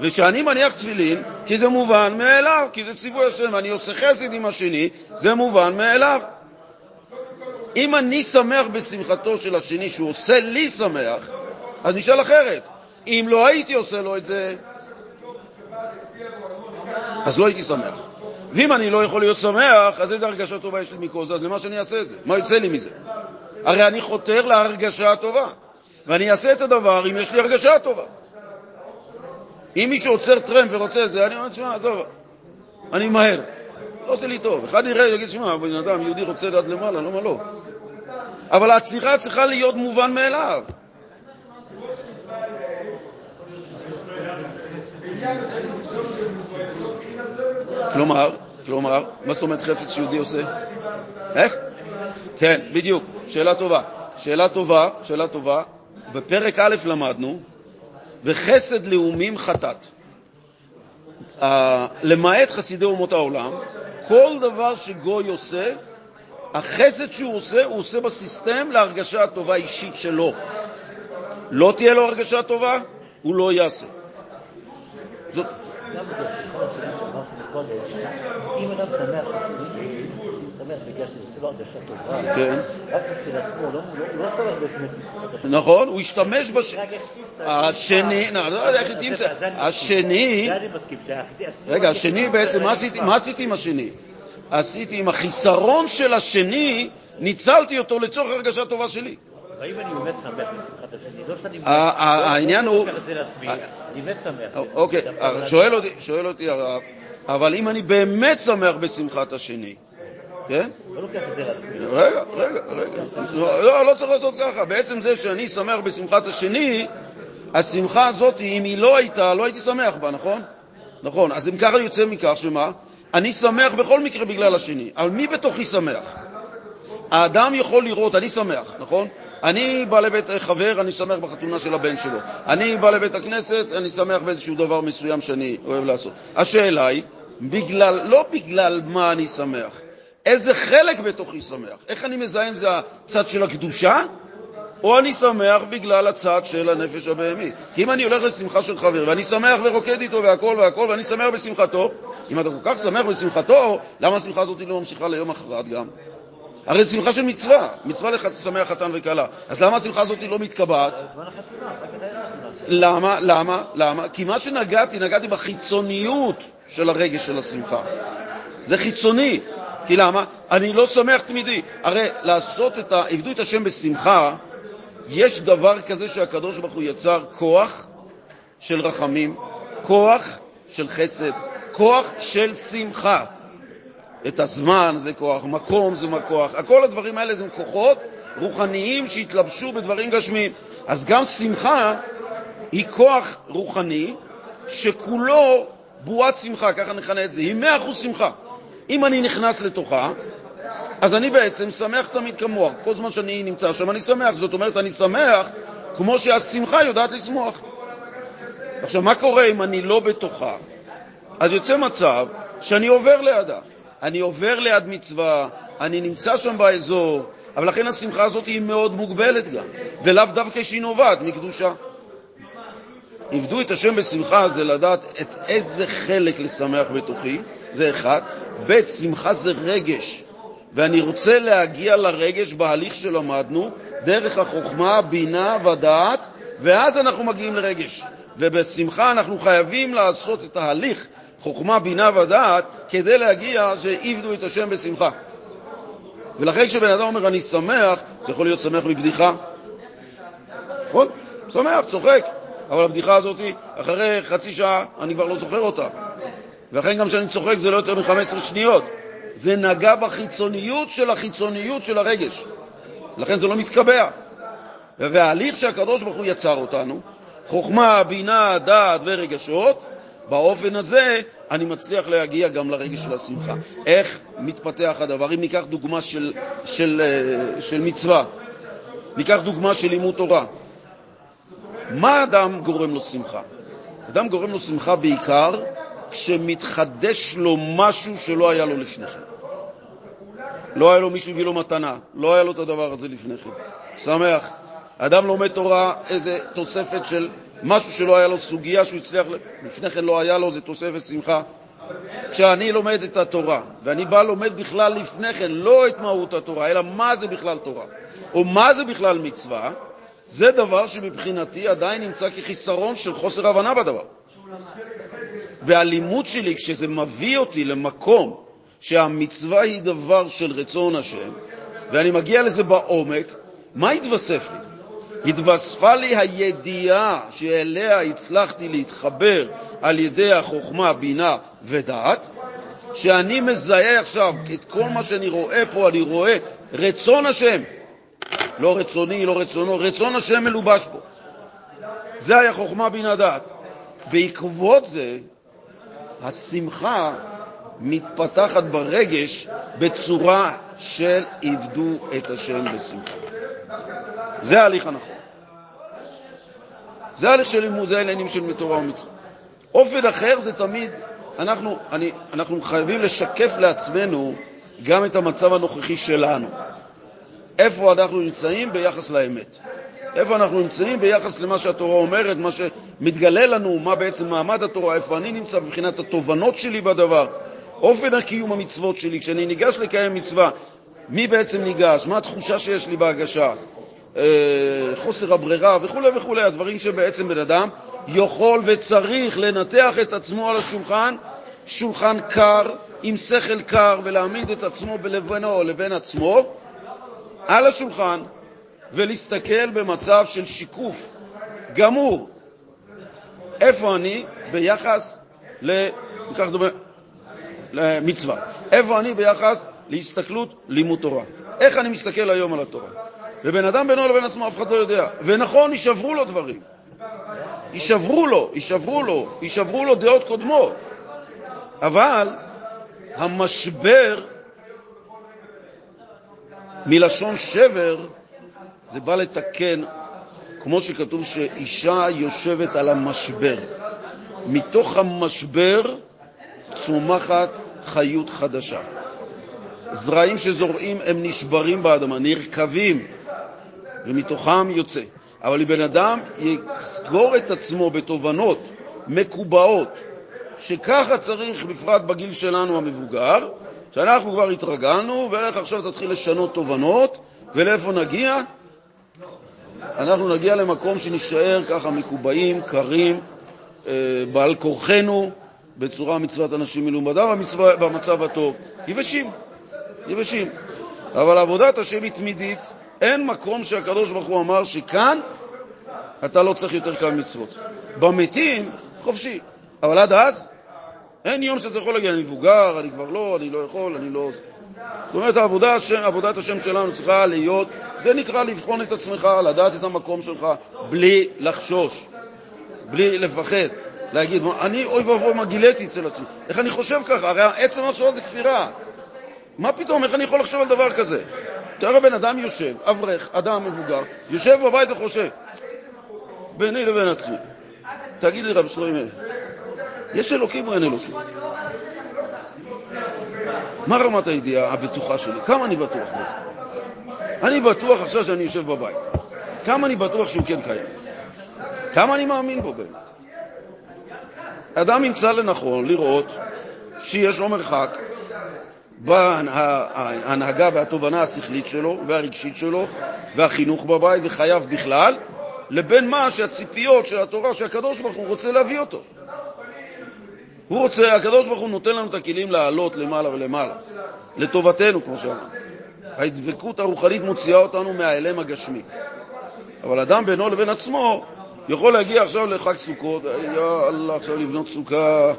וכשאני מניח תפילין, כי זה מובן מאליו, כי זה ציווי השם, אני עושה חסד עם השני, זה מובן מאליו. אם אני שמח בשמחתו של השני, שהוא עושה לי שמח, אז נשאל אחרת. אם לא הייתי עושה לו את זה, אז לא הייתי שמח. ואם אני לא יכול להיות שמח, אז איזה הרגשה טובה יש לי מכל זה? אז למה שאני אעשה את זה? מה יוצא לי מזה? הרי אני חותר להרגשה הטובה, ואני אעשה את הדבר אם יש לי הרגשה טובה. אם מישהו עוצר טרמפ ורוצה זה, אני אומר, תשמע, עזוב, אני מהר. לא עושה לי טוב. אחד יראה, יגיד, שמע, בן אדם יהודי רוצה עד למעלה, למה לא? אבל העצירה צריכה להיות מובן מאליו. כלומר, כלומר, מה זאת אומרת חפץ שיהודי עושה? איך? כן, בדיוק, שאלה טובה. שאלה טובה, שאלה טובה. בפרק א' למדנו, וחסד לאומים חטאת. Uh, למעט חסידי אומות העולם, כל דבר שגוי עושה, החסד שהוא עושה, הוא עושה בסיסטם להרגשה הטובה האישית שלו. לא תהיה לו הרגשה טובה, הוא לא יעשה. זאת... כן. נכון, הוא השתמש בש... השני, לא יודע איך תמצא, השני, רגע, השני בעצם, מה עשיתי עם השני? עשיתי עם החיסרון של השני, ניצלתי אותו לצורך הרגשה טובה שלי. האם אני באמת שמח בשמחת השני? לא שאני... העניין הוא... אני באמת שמח. אוקיי, שואל אותי הרב, אבל אם אני באמת שמח בשמחת השני, כן? לא. רגע, רגע, רגע. לא, לא צריך לעשות ככה. בעצם זה שאני שמח בשמחת השני, השמחה הזאת, אם היא לא הייתה, לא הייתי שמח בה, נכון? נכון. אז אם ככה יוצא מכך, שמה? אני שמח בכל מקרה בגלל השני, אבל מי בתוכי שמח? האדם יכול לראות, אני שמח, נכון? אני בא לבית חבר, אני שמח בחתונה של הבן שלו. אני בא לבית הכנסת, אני שמח באיזשהו דבר מסוים שאני אוהב לעשות. השאלה היא, בגלל, לא בגלל מה אני שמח, איזה חלק בתוכי שמח. איך אני מזהה אם זה הצד של הקדושה, או אני שמח בגלל הצד של הנפש הבהמי. כי אם אני הולך לשמחה של חבר, ואני שמח ורוקד איתו והכל והכל, ואני שמח בשמחתו, אם אתה כל כך שמח בשמחתו, למה השמחה הזאת לא ממשיכה ליום אחרת גם? הרי שמחה של מצווה, מצווה לשמח חתן וכלה. אז למה השמחה הזאת לא מתקבעת? למה? למה? למה? כי מה שנגעתי, נגעתי בחיצוניות של הרגש של השמחה. זה חיצוני. כי למה? אני לא שמח תמידי. הרי לעשות את ה... עבדו את השם בשמחה, יש דבר כזה שהקדוש ברוך הוא יצר כוח של רחמים, כוח של חסד, כוח של שמחה. את הזמן זה כוח, מקום זה כוח, כל הדברים האלה זה כוחות רוחניים שהתלבשו בדברים גשמיים. אז גם שמחה היא כוח רוחני שכולו בועת שמחה, ככה נכנה את זה, היא מאה אחוז שמחה. אם אני נכנס לתוכה, אז אני בעצם שמח תמיד כמוה. כל זמן שאני נמצא שם אני שמח. זאת אומרת, אני שמח כמו שהשמחה יודעת לשמוח. עכשיו, מה קורה אם אני לא בתוכה? אז יוצא מצב שאני עובר לידה. אני עובר ליד מצווה, אני נמצא שם באזור, אבל לכן השמחה הזאת היא מאוד מוגבלת גם, ולאו דווקא שהיא נובעת מקדושה. עבדו את השם בשמחה זה לדעת את איזה חלק לשמח בתוכי, זה אחד. ב', שמחה זה רגש, ואני רוצה להגיע לרגש בהליך שלמדנו, דרך החוכמה, בינה ודעת, ואז אנחנו מגיעים לרגש. ובשמחה אנחנו חייבים לעשות את ההליך חוכמה, בינה ודעת, כדי להגיע שעבדו את השם בשמחה. ולכן כשבן אדם אומר אני שמח, זה יכול להיות שמח מבדיחה. נכון? שמח, צוחק. אבל הבדיחה הזאת, אחרי חצי שעה אני כבר לא זוכר אותה. ולכן גם כשאני צוחק זה לא יותר מ-15 שניות. זה נגע בחיצוניות של החיצוניות של הרגש. לכן זה לא מתקבע. וההליך שהקדוש ברוך הוא יצר אותנו, חוכמה, בינה, דעת ורגשות, באופן הזה אני מצליח להגיע גם לרגש של השמחה. איך מתפתח הדבר? אם ניקח דוגמה של, של, אה, של מצווה, ניקח דוגמה של לימוד תורה. מה אדם גורם לו שמחה? אדם גורם לו שמחה בעיקר כשמתחדש לו משהו שלא היה לו לפני כן. לא היה לו מישהו הביא לו מתנה, לא היה לו את הדבר הזה לפני כן. שמח. אדם לומד תורה, איזה תוספת של משהו שלא היה לו, סוגיה שהוא הצליח, לפני כן לא היה לו, זה תוספת שמחה. כשאני לומד את התורה, ואני בא לומד בכלל לפני כן, לא את מהות התורה, אלא מה זה בכלל תורה, או מה זה בכלל מצווה, זה דבר שמבחינתי עדיין נמצא כחיסרון של חוסר הבנה בדבר. והלימוד שלי, כשזה מביא אותי למקום שהמצווה היא דבר של רצון השם, ואני מגיע לזה בעומק, מה יתווסף לי? התווספה לי הידיעה שאליה הצלחתי להתחבר על ידי החוכמה, בינה ודעת, שאני מזהה עכשיו את כל מה שאני רואה פה, אני רואה רצון השם, לא רצוני, לא רצונו, רצון השם מלובש פה. זה היה חוכמה, בינה, דעת. בעקבות זה, השמחה מתפתחת ברגש בצורה של עבדו את השם בשמחה. זה ההליך הנכון. זה ההליך של לימוד, זה העניינים של תורה ומצווה. אופן אחר זה תמיד, אנחנו, אני, אנחנו חייבים לשקף לעצמנו גם את המצב הנוכחי שלנו. איפה אנחנו נמצאים ביחס לאמת. איפה אנחנו נמצאים ביחס למה שהתורה אומרת, מה שמתגלה לנו, מה בעצם מעמד התורה, איפה אני נמצא מבחינת התובנות שלי בדבר, אופן הקיום המצוות שלי, כשאני ניגש לקיים מצווה, מי בעצם ניגש, מה התחושה שיש לי בהגשה, אה, חוסר הברירה וכו' וכו', הדברים שבעצם בן אדם יכול וצריך לנתח את עצמו על השולחן, שולחן קר, עם שכל קר, ולהעמיד את עצמו בינו לבין עצמו על השולחן, ולהסתכל במצב של שיקוף גמור. איפה אני ביחס ל... למצווה. איפה אני ביחס להסתכלות לימוד תורה. איך אני מסתכל היום על התורה. ובן אדם בינו לבין עצמו אף אחד לא יודע. ונכון, יישברו לו דברים. יישברו לו, יישברו לו, יישברו לו דעות קודמות. אבל המשבר מלשון שבר זה בא לתקן, כמו שכתוב שאישה יושבת על המשבר. מתוך המשבר צומחת חיות חדשה. זרעים שזורעים הם נשברים באדמה, נרקבים, ומתוכם יוצא. אבל אם בן אדם יסגור את עצמו בתובנות מקובעות, שככה צריך, בפרט בגיל שלנו המבוגר, שאנחנו כבר התרגלנו, ואיך עכשיו תתחיל לשנות תובנות, ולאיפה נגיע? אנחנו נגיע למקום שנשאר ככה מקובעים, קרים, אה, בעל כורחנו, בצורה מצוות אנשים מלומדה, במצב הטוב. יבשים, יבשים. אבל עבודת השם היא תמידית, אין מקום שהקדוש ברוך הוא אמר שכאן אתה לא צריך יותר כמה מצוות. במתים, חופשי. אבל עד אז, אין יום שאתה יכול להגיד, אני מבוגר, אני כבר לא, אני לא יכול, אני לא... זאת אומרת, העבודה, עבודת השם שלנו צריכה להיות, זה נקרא לבחון את עצמך, לדעת את המקום שלך, בלי לחשוש, בלי לפחד. להגיד, אני אוי ואבוי מה גיליתי אצל עצמי. איך אני חושב ככה? הרי עצם המחשבה זה כפירה. מה פתאום, איך אני יכול לחשוב על דבר כזה? תראה, בן אדם יושב, אברך, אדם מבוגר, יושב בבית וחושב, ביני לבין עצמי. תגיד לי, רב שלמה, יש אלוקים או אין אלוקים? מה רמת הידיעה הבטוחה שלי? כמה אני בטוח בזה? אני בטוח עכשיו שאני יושב בבית. כמה אני בטוח שהוא כן קיים? כמה אני מאמין בו באמת? אדם ימצא לנכון לראות שיש לו מרחק בהנהגה והתובנה השכלית שלו והרגשית שלו והחינוך בבית וחייו בכלל, לבין מה שהציפיות של התורה שהקדוש ברוך הוא רוצה להביא אותו. הוא רוצה, הקדוש ברוך הוא נותן לנו את הכלים לעלות למעלה ולמעלה, לטובתנו, כמו שאמרנו. ההדבקות הרוחנית מוציאה אותנו מהאלם הגשמי. אבל אדם בינו לבין עצמו יכול להגיע עכשיו לחג סוכות, יא אללה, עכשיו לבנות סוכה,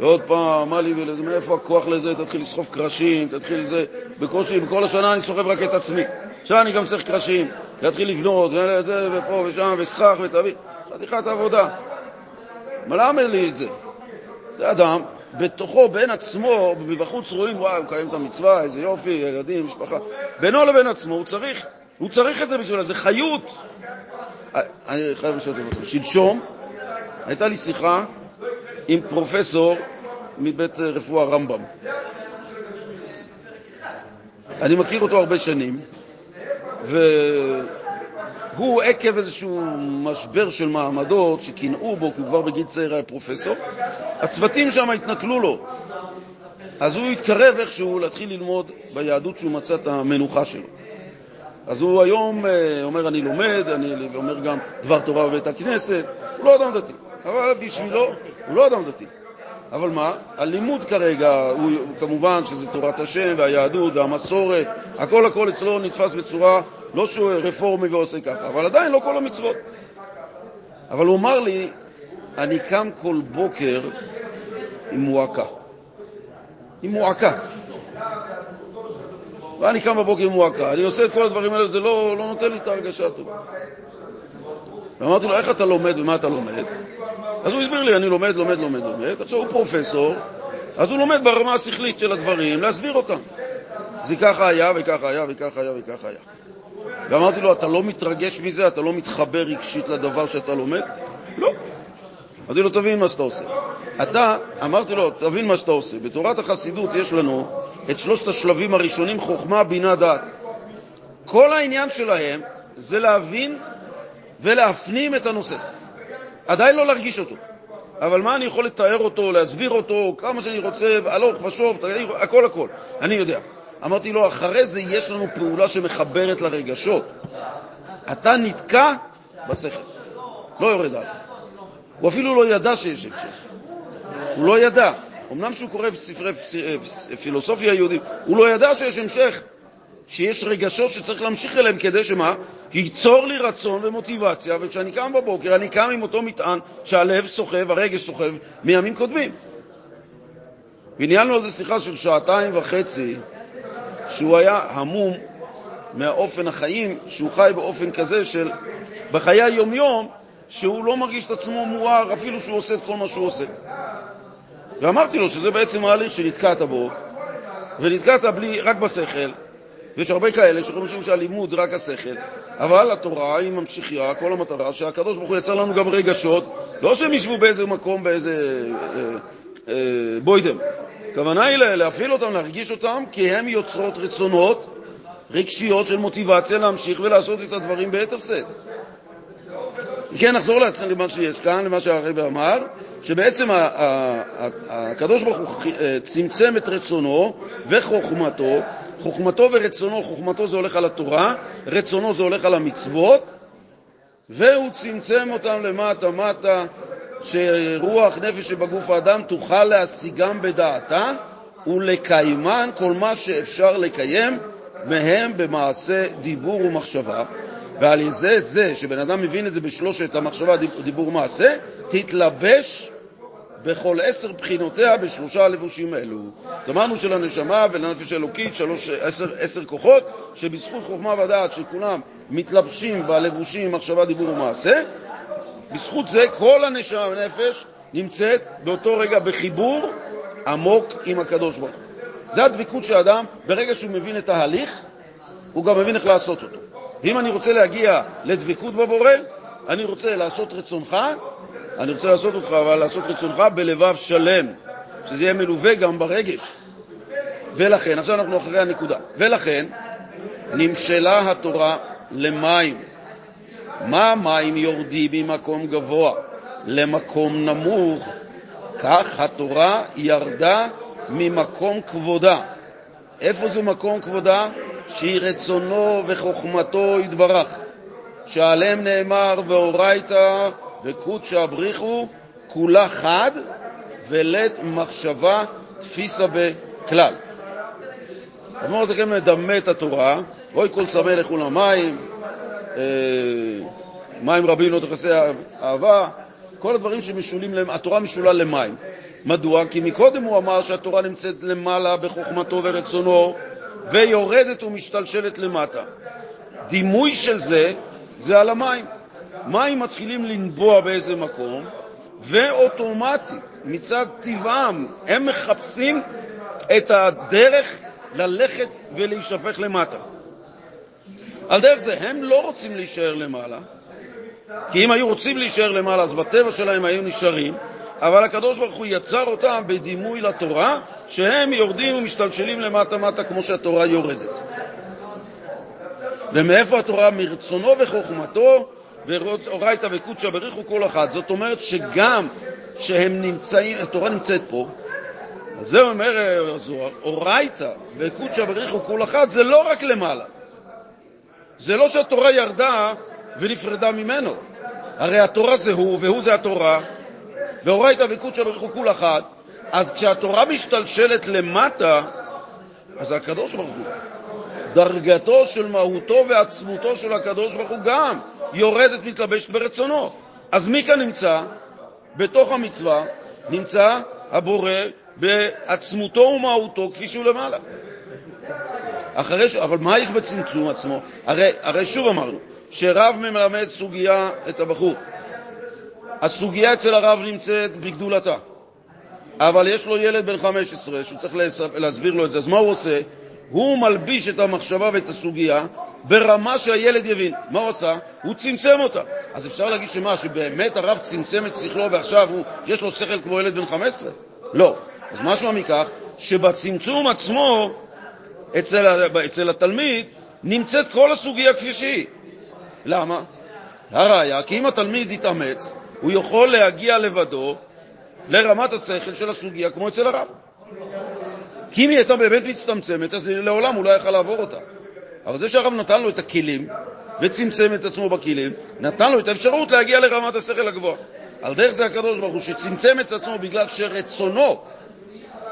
ועוד פעם, מה לי מאיפה הכוח לזה, תתחיל לסחוב קרשים, תתחיל לזה, בקושי, בכל השנה אני סוחב רק את עצמי. עכשיו אני גם צריך קרשים, להתחיל לבנות, וזה, ופה ושם, וסכך ותביא, חתיכת עבודה. מה למה לי את זה? זה אדם, בתוכו, בין עצמו, מבחוץ רואים, וואי, הוא מקיים את המצווה, איזה יופי, ילדים, משפחה. בינו לבין עצמו, הוא צריך, הוא צריך את זה בשביל זה חיות. אני חייב לשאול אתכם, שלשום הייתה לי שיחה עם פרופסור מבית רפואה רמב"ם. אני מכיר אותו הרבה שנים, והוא עקב איזשהו משבר של מעמדות שקינאו בו, כי הוא כבר בגיל צעיר היה פרופסור, הצוותים שם התנכלו לו. אז הוא התקרב איכשהו להתחיל ללמוד ביהדות שהוא מצא את המנוחה שלו. אז הוא היום אה, אומר, אני לומד, אני אומר גם דבר תורה בבית הכנסת, הוא לא אדם דתי. אבל בשבילו, הוא לא אדם דתי. אבל מה? הלימוד כרגע, הוא, כמובן שזה תורת השם והיהדות והמסורת, הכל הכל אצלו נתפס בצורה, לא שהוא רפורמי ועושה ככה, אבל עדיין לא כל המצוות. אבל הוא אמר לי, אני קם כל בוקר עם מועקה. עם מועקה. ואני קם בבוקר עם מועקה, אני עושה את כל הדברים האלה, זה לא, לא נותן לי את ההרגשה הטובה. ואמרתי לו, איך אתה לומד ומה אתה לומד? אז הוא הסביר לי, אני לומד, לומד, לומד, לומד. עכשיו הוא פרופסור, אז הוא לומד ברמה השכלית של הדברים, להסביר אותם. זה ככה היה וככה היה וככה היה וככה היה. ואמרתי לו, אתה לא מתרגש מזה? אתה לא מתחבר רגשית לדבר שאתה לומד? לא. אמרתי לו, תבין מה שאתה עושה. אתה, אמרתי לו, תבין מה שאתה עושה. בתורת החסידות יש לנו את שלושת השלבים הראשונים, חוכמה, בינה, דעת. כל העניין שלהם זה להבין ולהפנים את הנושא. עדיין לא להרגיש אותו. אבל מה אני יכול לתאר אותו, להסביר אותו, כמה שאני רוצה, הלוך ושוב, הכל הכל. אני יודע. אמרתי לו, אחרי זה יש לנו פעולה שמחברת לרגשות. אתה נתקע בשכל, לא יורד עליו. הוא אפילו לא ידע שיש המשך. הוא לא ידע. אמנם שהוא קורא ספרי פילוסופיה יהודית, הוא לא ידע שיש המשך, שיש רגשות שצריך להמשיך אליהם כדי שמה? ייצור לי רצון ומוטיבציה, וכשאני קם בבוקר אני קם עם אותו מטען שהלב סוחב, הרגש סוחב, מימים קודמים. וניהלנו על זה שיחה של שעתיים וחצי, שהוא היה המום מהאופן החיים, שהוא חי באופן כזה של, בחיי היום-יום, שהוא לא מרגיש את עצמו מואר אפילו שהוא עושה את כל מה שהוא עושה. ואמרתי לו שזה בעצם ההליך שנתקעת בו, ונתקעת בלי, רק בשכל, ויש הרבה כאלה שחושבים שהלימוד זה רק השכל, אבל התורה היא ממשיכה, כל המטרה שהקדוש ברוך הוא יצר לנו גם רגשות, לא שהם ישבו באיזה מקום, באיזה אה, אה, בוידם. הכוונה היא להפעיל אותם, להרגיש אותם, כי הם יוצרות רצונות רגשיות של מוטיבציה להמשיך ולעשות את הדברים ביתר שאת. כן, נחזור למה שיש כאן, למה שהרבי אמר, שבעצם הקדוש ברוך הוא אה, צמצם את רצונו וחוכמתו, חוכמתו ורצונו, חוכמתו זה הולך על התורה, רצונו זה הולך על המצוות, והוא צמצם אותם למטה-מטה, שרוח נפש שבגוף האדם תוכל להשיגם בדעתה ולקיימן כל מה שאפשר לקיים מהם במעשה דיבור ומחשבה, ועל ידי זה שבן אדם מבין את זה בשלושת המחשבה, דיבור, מעשה, תתלבש בכל עשר בחינותיה בשלושה הלבושים האלו. אז אמרנו שלנשמה ולנפש האלוקית שלוש, עשר, עשר כוחות, שבזכות חוכמה ודעת שכולם מתלבשים בלבושים מחשבה, דיבור ומעשה, בזכות זה כל הנשמה והנפש נמצאת באותו רגע בחיבור עמוק עם הקדוש ברוך הוא. זה הדבקות של האדם, ברגע שהוא מבין את ההליך, הוא גם מבין איך לעשות אותו. אם אני רוצה להגיע לדבקות בבורא, אני רוצה לעשות רצונך, אני רוצה לעשות אותך, אבל לעשות רצונך בלבב שלם, שזה יהיה מלווה גם ברגש. ולכן, עכשיו אנחנו אחרי הנקודה, ולכן נמשלה התורה למים. מה מים יורדים ממקום גבוה למקום נמוך? כך התורה ירדה ממקום כבודה. איפה זה מקום כבודה? שהיא רצונו וחוכמתו יתברך, שעליהם נאמר ואורייתא וקודשא בריחו כולה חד ולית מחשבה תפיסה בכלל. אדמו"ר הזקן מדמה את התורה, אוי כל צמא לכו למים, מים רבים לא תכסה אהבה, כל הדברים שמשולים, התורה משולה למים. מדוע? כי מקודם הוא אמר שהתורה נמצאת למעלה בחוכמתו ורצונו, ויורדת ומשתלשלת למטה. דימוי של זה זה על המים. מים מתחילים לנבוע באיזה מקום, ואוטומטית, מצד טבעם, הם מחפשים את הדרך ללכת ולהישפך למטה. על דרך זה, הם לא רוצים להישאר למעלה, כי אם היו רוצים להישאר למעלה, אז בטבע שלהם היו נשארים, אבל הקדוש ברוך הוא יצר אותם בדימוי לתורה, שהם יורדים ומשתלשלים למטה-מטה כמו שהתורה יורדת. ומאיפה התורה? מרצונו וחוכמתו, ואורייתא וקודשא בריחו כל אחד. זאת אומרת שגם שהם נמצאים, התורה נמצאת פה, אז זה אומר הזוהר, אורייתא וקודשא בריחו כל אחד, זה לא רק למעלה. זה לא שהתורה ירדה ונפרדה ממנו. הרי התורה זה הוא, והוא זה התורה, ואורייתא וקודשא בריך הוא כול אחד, אז כשהתורה משתלשלת למטה, אז הקדוש ברוך הוא. דרגתו של מהותו ועצמותו של הקדוש ברוך הוא גם יורדת, מתלבשת ברצונו. אז מי כאן נמצא? בתוך המצווה נמצא הבורא בעצמותו ומהותו כפי שהוא למעלה. אחרי ש... אבל מה יש בצמצום עצמו? הרי, הרי שוב אמרנו, שרב מלמד סוגיה את הבחור. הסוגיה אצל הרב נמצאת בגדולתה, אבל יש לו ילד בן 15 שהוא צריך להסביר לו את זה, אז מה הוא עושה? הוא מלביש את המחשבה ואת הסוגיה ברמה שהילד יבין. מה הוא עשה? הוא צמצם אותה. אז אפשר להגיד שמה, שבאמת הרב צמצם את שכלו ועכשיו הוא, יש לו שכל כמו ילד בן 15? לא. אז משמע מכך שבצמצום עצמו אצל, אצל התלמיד נמצאת כל הסוגיה כפי שהיא. למה? הראיה, כי אם התלמיד יתאמץ, הוא יכול להגיע לבדו לרמת השכל של הסוגיה כמו אצל הרב. כי אם היא הייתה באמת מצטמצמת, אז לעולם הוא לא יכל לעבור אותה. אבל זה שהרב נתן לו את הכלים וצמצם את עצמו בכלים, נתן לו את האפשרות להגיע לרמת השכל הגבוהה. על דרך זה הקדוש ברוך הוא שצמצם את עצמו בגלל שרצונו,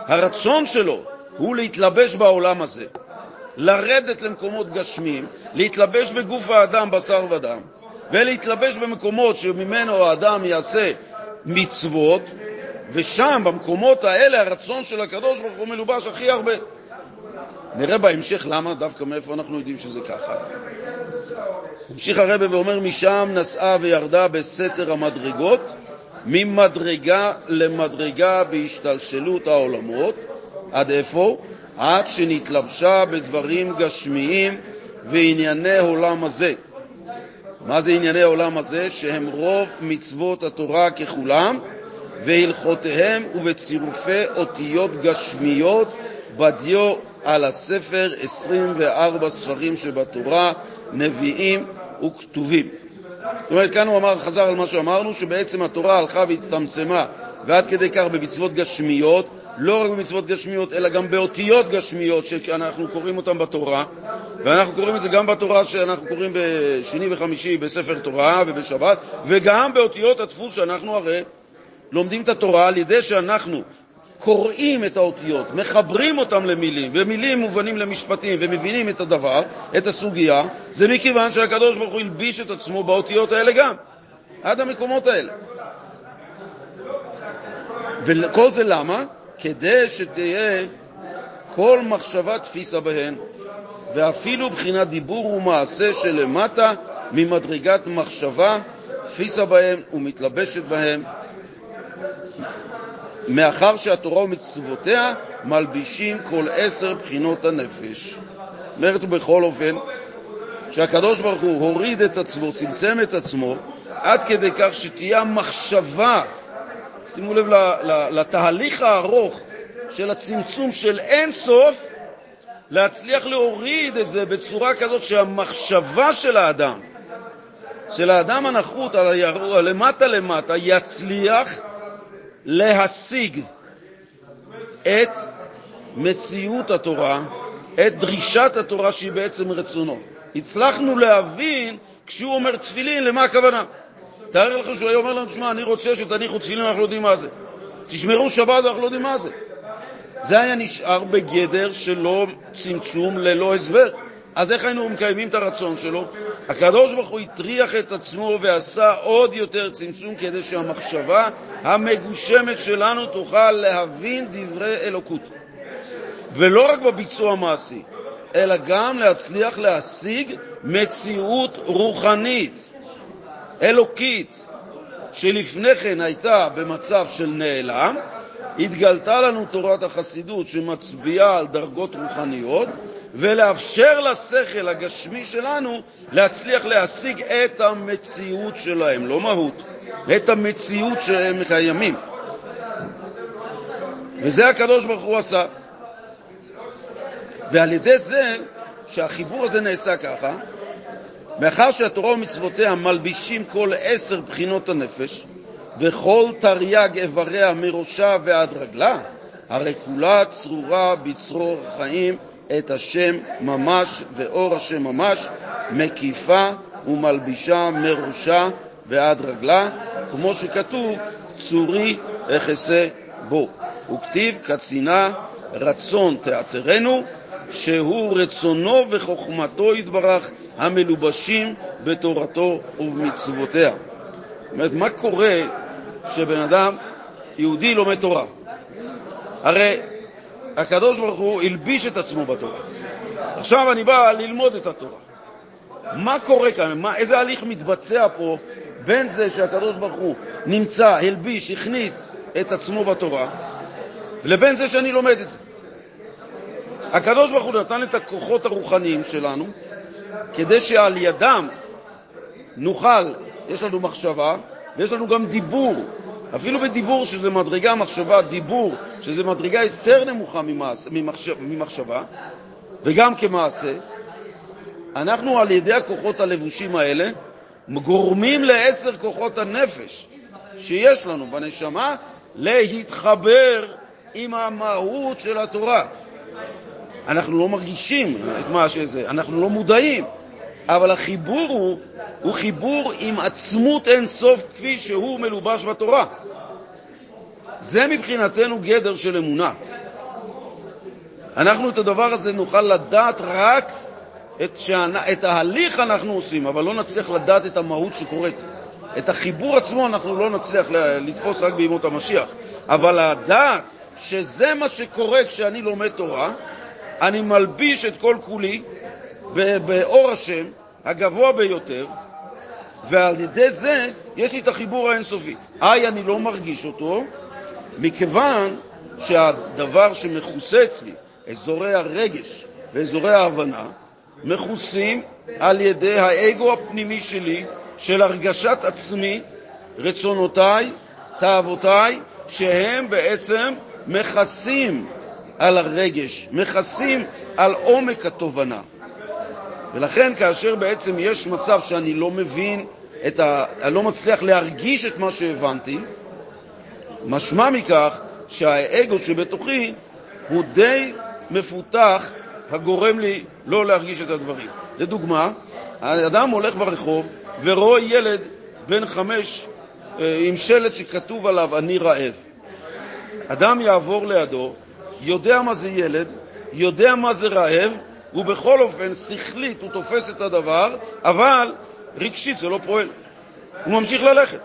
הרצון שלו, הוא להתלבש בעולם הזה, לרדת למקומות גשמיים, להתלבש בגוף האדם בשר ודם, ולהתלבש במקומות שממנו האדם יעשה מצוות, ושם, במקומות האלה, הרצון של הקדוש ברוך הוא מלובש הכי הרבה. נראה בהמשך למה, דווקא מאיפה אנחנו יודעים שזה ככה. המשיך הרבה ואומר, משם נסעה וירדה בסתר המדרגות, ממדרגה למדרגה בהשתלשלות העולמות, עד איפה? עד שנתלבשה בדברים גשמיים וענייני עולם הזה. מה זה ענייני העולם הזה? שהם רוב מצוות התורה ככולם, והלכותיהם ובצירופי אותיות גשמיות בדיו על הספר 24 ספרים שבתורה, נביאים וכתובים. זאת אומרת, כאן הוא אמר, חזר על מה שאמרנו, שבעצם התורה הלכה והצטמצמה, ועד כדי כך במצוות גשמיות, לא רק במצוות גשמיות, אלא גם באותיות גשמיות שאנחנו קוראים אותן בתורה, ואנחנו קוראים את זה גם בתורה שאנחנו קוראים בשני וחמישי בספר תורה ובשבת, וגם באותיות הדפוס שאנחנו הרי לומדים את התורה על ידי שאנחנו קוראים את האותיות, מחברים אותם למילים, ומילים מובנים למשפטים, ומבינים את הדבר, את הסוגיה, זה מכיוון שהקדוש ברוך הוא הלביש את עצמו באותיות האלה גם, עד המקומות האלה. וכל זה למה? כדי שתהיה כל מחשבה תפיסה בהן, ואפילו בחינת דיבור ומעשה שלמטה ממדרגת מחשבה תפיסה בהם ומתלבשת בהם, מאחר שהתורה ומצוותיה מלבישים כל עשר בחינות הנפש. אומרת בכל אופן שהקדוש ברוך הוא הוריד את עצמו, צמצם את עצמו, עד כדי כך שתהיה המחשבה, שימו לב לתהליך הארוך של הצמצום של אין סוף, להצליח להוריד את זה בצורה כזאת שהמחשבה של האדם, של האדם הנחות, למטה למטה, יצליח להשיג את מציאות התורה, את דרישת התורה שהיא בעצם רצונו. הצלחנו להבין, כשהוא אומר תפילין, למה הכוונה. תאר לכם שהוא היה אומר לנו, תשמע, אני רוצה שתניחו תפילין, אנחנו לא יודעים מה זה. תשמרו שבת, אנחנו לא יודעים מה זה. זה היה נשאר בגדר שלא צמצום ללא הסבר. אז איך היינו מקיימים את הרצון שלו? הקדוש ברוך הוא הטריח את עצמו ועשה עוד יותר צמצום כדי שהמחשבה המגושמת שלנו תוכל להבין דברי אלוקות. ולא רק בביצוע המעשי, אלא גם להצליח להשיג מציאות רוחנית, אלוקית, שלפני כן הייתה במצב של נעלם, התגלתה לנו תורת החסידות שמצביעה על דרגות רוחניות, ולאפשר לשכל הגשמי שלנו להצליח להשיג את המציאות שלהם, לא מהות, את המציאות שהם קיימים. וזה הקדוש ברוך הוא עשה. ועל ידי זה שהחיבור הזה נעשה ככה, מאחר שהתורה ומצוותיה מלבישים כל עשר בחינות הנפש, וכל תרי"ג איבריה מראשה ועד רגלה, הרי כולה צרורה בצרור חיים את השם ממש ואור השם ממש, מקיפה ומלבישה מראשה ועד רגלה, כמו שכתוב, צורי אכסה בו. וכתיב קצינה רצון תעתרנו, שהוא רצונו וחוכמתו יתברך המלובשים בתורתו ובמצוותיה. זאת אומרת, מה קורה כשבן אדם יהודי לומד תורה? הרי הקדוש ברוך הוא הלביש את עצמו בתורה. עכשיו אני בא ללמוד את התורה. מה קורה כאן? מה, איזה הליך מתבצע פה בין זה שהקדוש ברוך הוא נמצא, הלביש, הכניס את עצמו בתורה, לבין זה שאני לומד את זה? הקדוש ברוך הוא נתן את הכוחות הרוחניים שלנו כדי שעל ידם נוכל, יש לנו מחשבה ויש לנו גם דיבור אפילו בדיבור שזה מדרגה מחשבה, דיבור שזה מדרגה יותר נמוכה ממעש, ממחשב, ממחשבה, וגם כמעשה, אנחנו על ידי הכוחות הלבושים האלה גורמים לעשר כוחות הנפש שיש לנו בנשמה להתחבר עם המהות של התורה. אנחנו לא מרגישים את מה שזה, אנחנו לא מודעים, אבל החיבור הוא, הוא חיבור עם עצמות אין סוף כפי שהוא מלובש בתורה. זה מבחינתנו גדר של אמונה. אנחנו את הדבר הזה נוכל לדעת רק את, שענה, את ההליך אנחנו עושים, אבל לא נצליח לדעת את המהות שקורית. את החיבור עצמו אנחנו לא נצליח לתפוס רק בימות המשיח, אבל לדעת שזה מה שקורה כשאני לומד תורה, אני מלביש את כל כולי באור השם הגבוה ביותר, ועל ידי זה יש לי את החיבור האינסופי. איי, אני לא מרגיש אותו, מכיוון שהדבר שמכוסה אצלי אזורי הרגש ואזורי ההבנה, מכוסים על ידי האגו הפנימי שלי של הרגשת עצמי, רצונותיי, תאוותיי, שהם בעצם מכסים על הרגש, מכסים על עומק התובנה. ולכן כאשר בעצם יש מצב שאני לא מבין, את ה... אני לא מצליח להרגיש את מה שהבנתי, משמע מכך שהאגו שבתוכי הוא די מפותח, הגורם לי לא להרגיש את הדברים. לדוגמה, האדם הולך ברחוב ורואה ילד בן חמש אה, עם שלט שכתוב עליו "אני רעב". אדם יעבור לידו, יודע מה זה ילד, יודע מה זה רעב, ובכל אופן, שכלית הוא תופס את הדבר, אבל רגשית זה לא פועל. הוא ממשיך ללכת.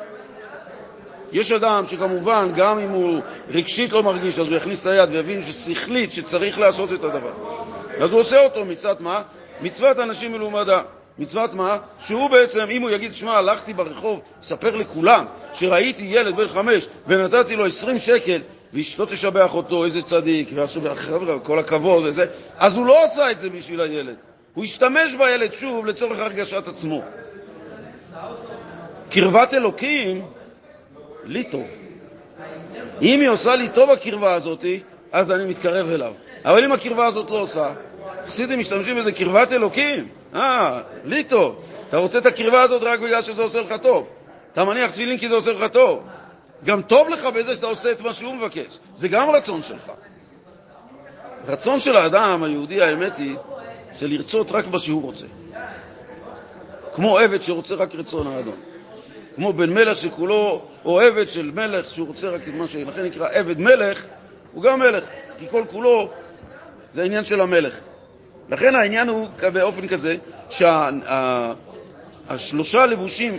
יש אדם שכמובן, גם אם הוא רגשית לא מרגיש, אז הוא יכניס את היד ויבין ששכלית, שצריך לעשות את הדבר. אז הוא עושה אותו מצוות מה? מצוות אנשים מלומדה. מצוות מה? שהוא בעצם, אם הוא יגיד, שמע, הלכתי ברחוב, ספר לכולם שראיתי ילד בן חמש ונתתי לו 20 שקל ואשתו תשבח אותו, איזה צדיק, חבר'ה, כל הכבוד וזה, אז הוא לא עשה את זה בשביל הילד. הוא השתמש בילד שוב לצורך הרגשת עצמו. קרבת אלוקים, לי טוב. אם היא עושה לי טוב הקרבה הזאת, אז אני מתקרב אליו. אבל אם הקרבה הזאת לא עושה, חסידים משתמשים בזה קרבת אלוקים. אה, לי טוב. אתה רוצה את הקרבה הזאת רק בגלל שזה עושה לך טוב. אתה מניח תפילין כי זה עושה לך טוב. גם טוב לך בזה שאתה עושה את מה שהוא מבקש. זה גם רצון שלך. רצון של האדם היהודי, האמת היא, זה לרצות רק מה שהוא רוצה. כמו עבד שרוצה רק רצון האדון. כמו בן מלך שכולו, או עבד של מלך שהוא רוצה רק את מה ש... לכן נקרא עבד מלך, הוא גם מלך, כי כל כולו זה העניין של המלך. לכן העניין הוא באופן כזה שהשלושה לבושים,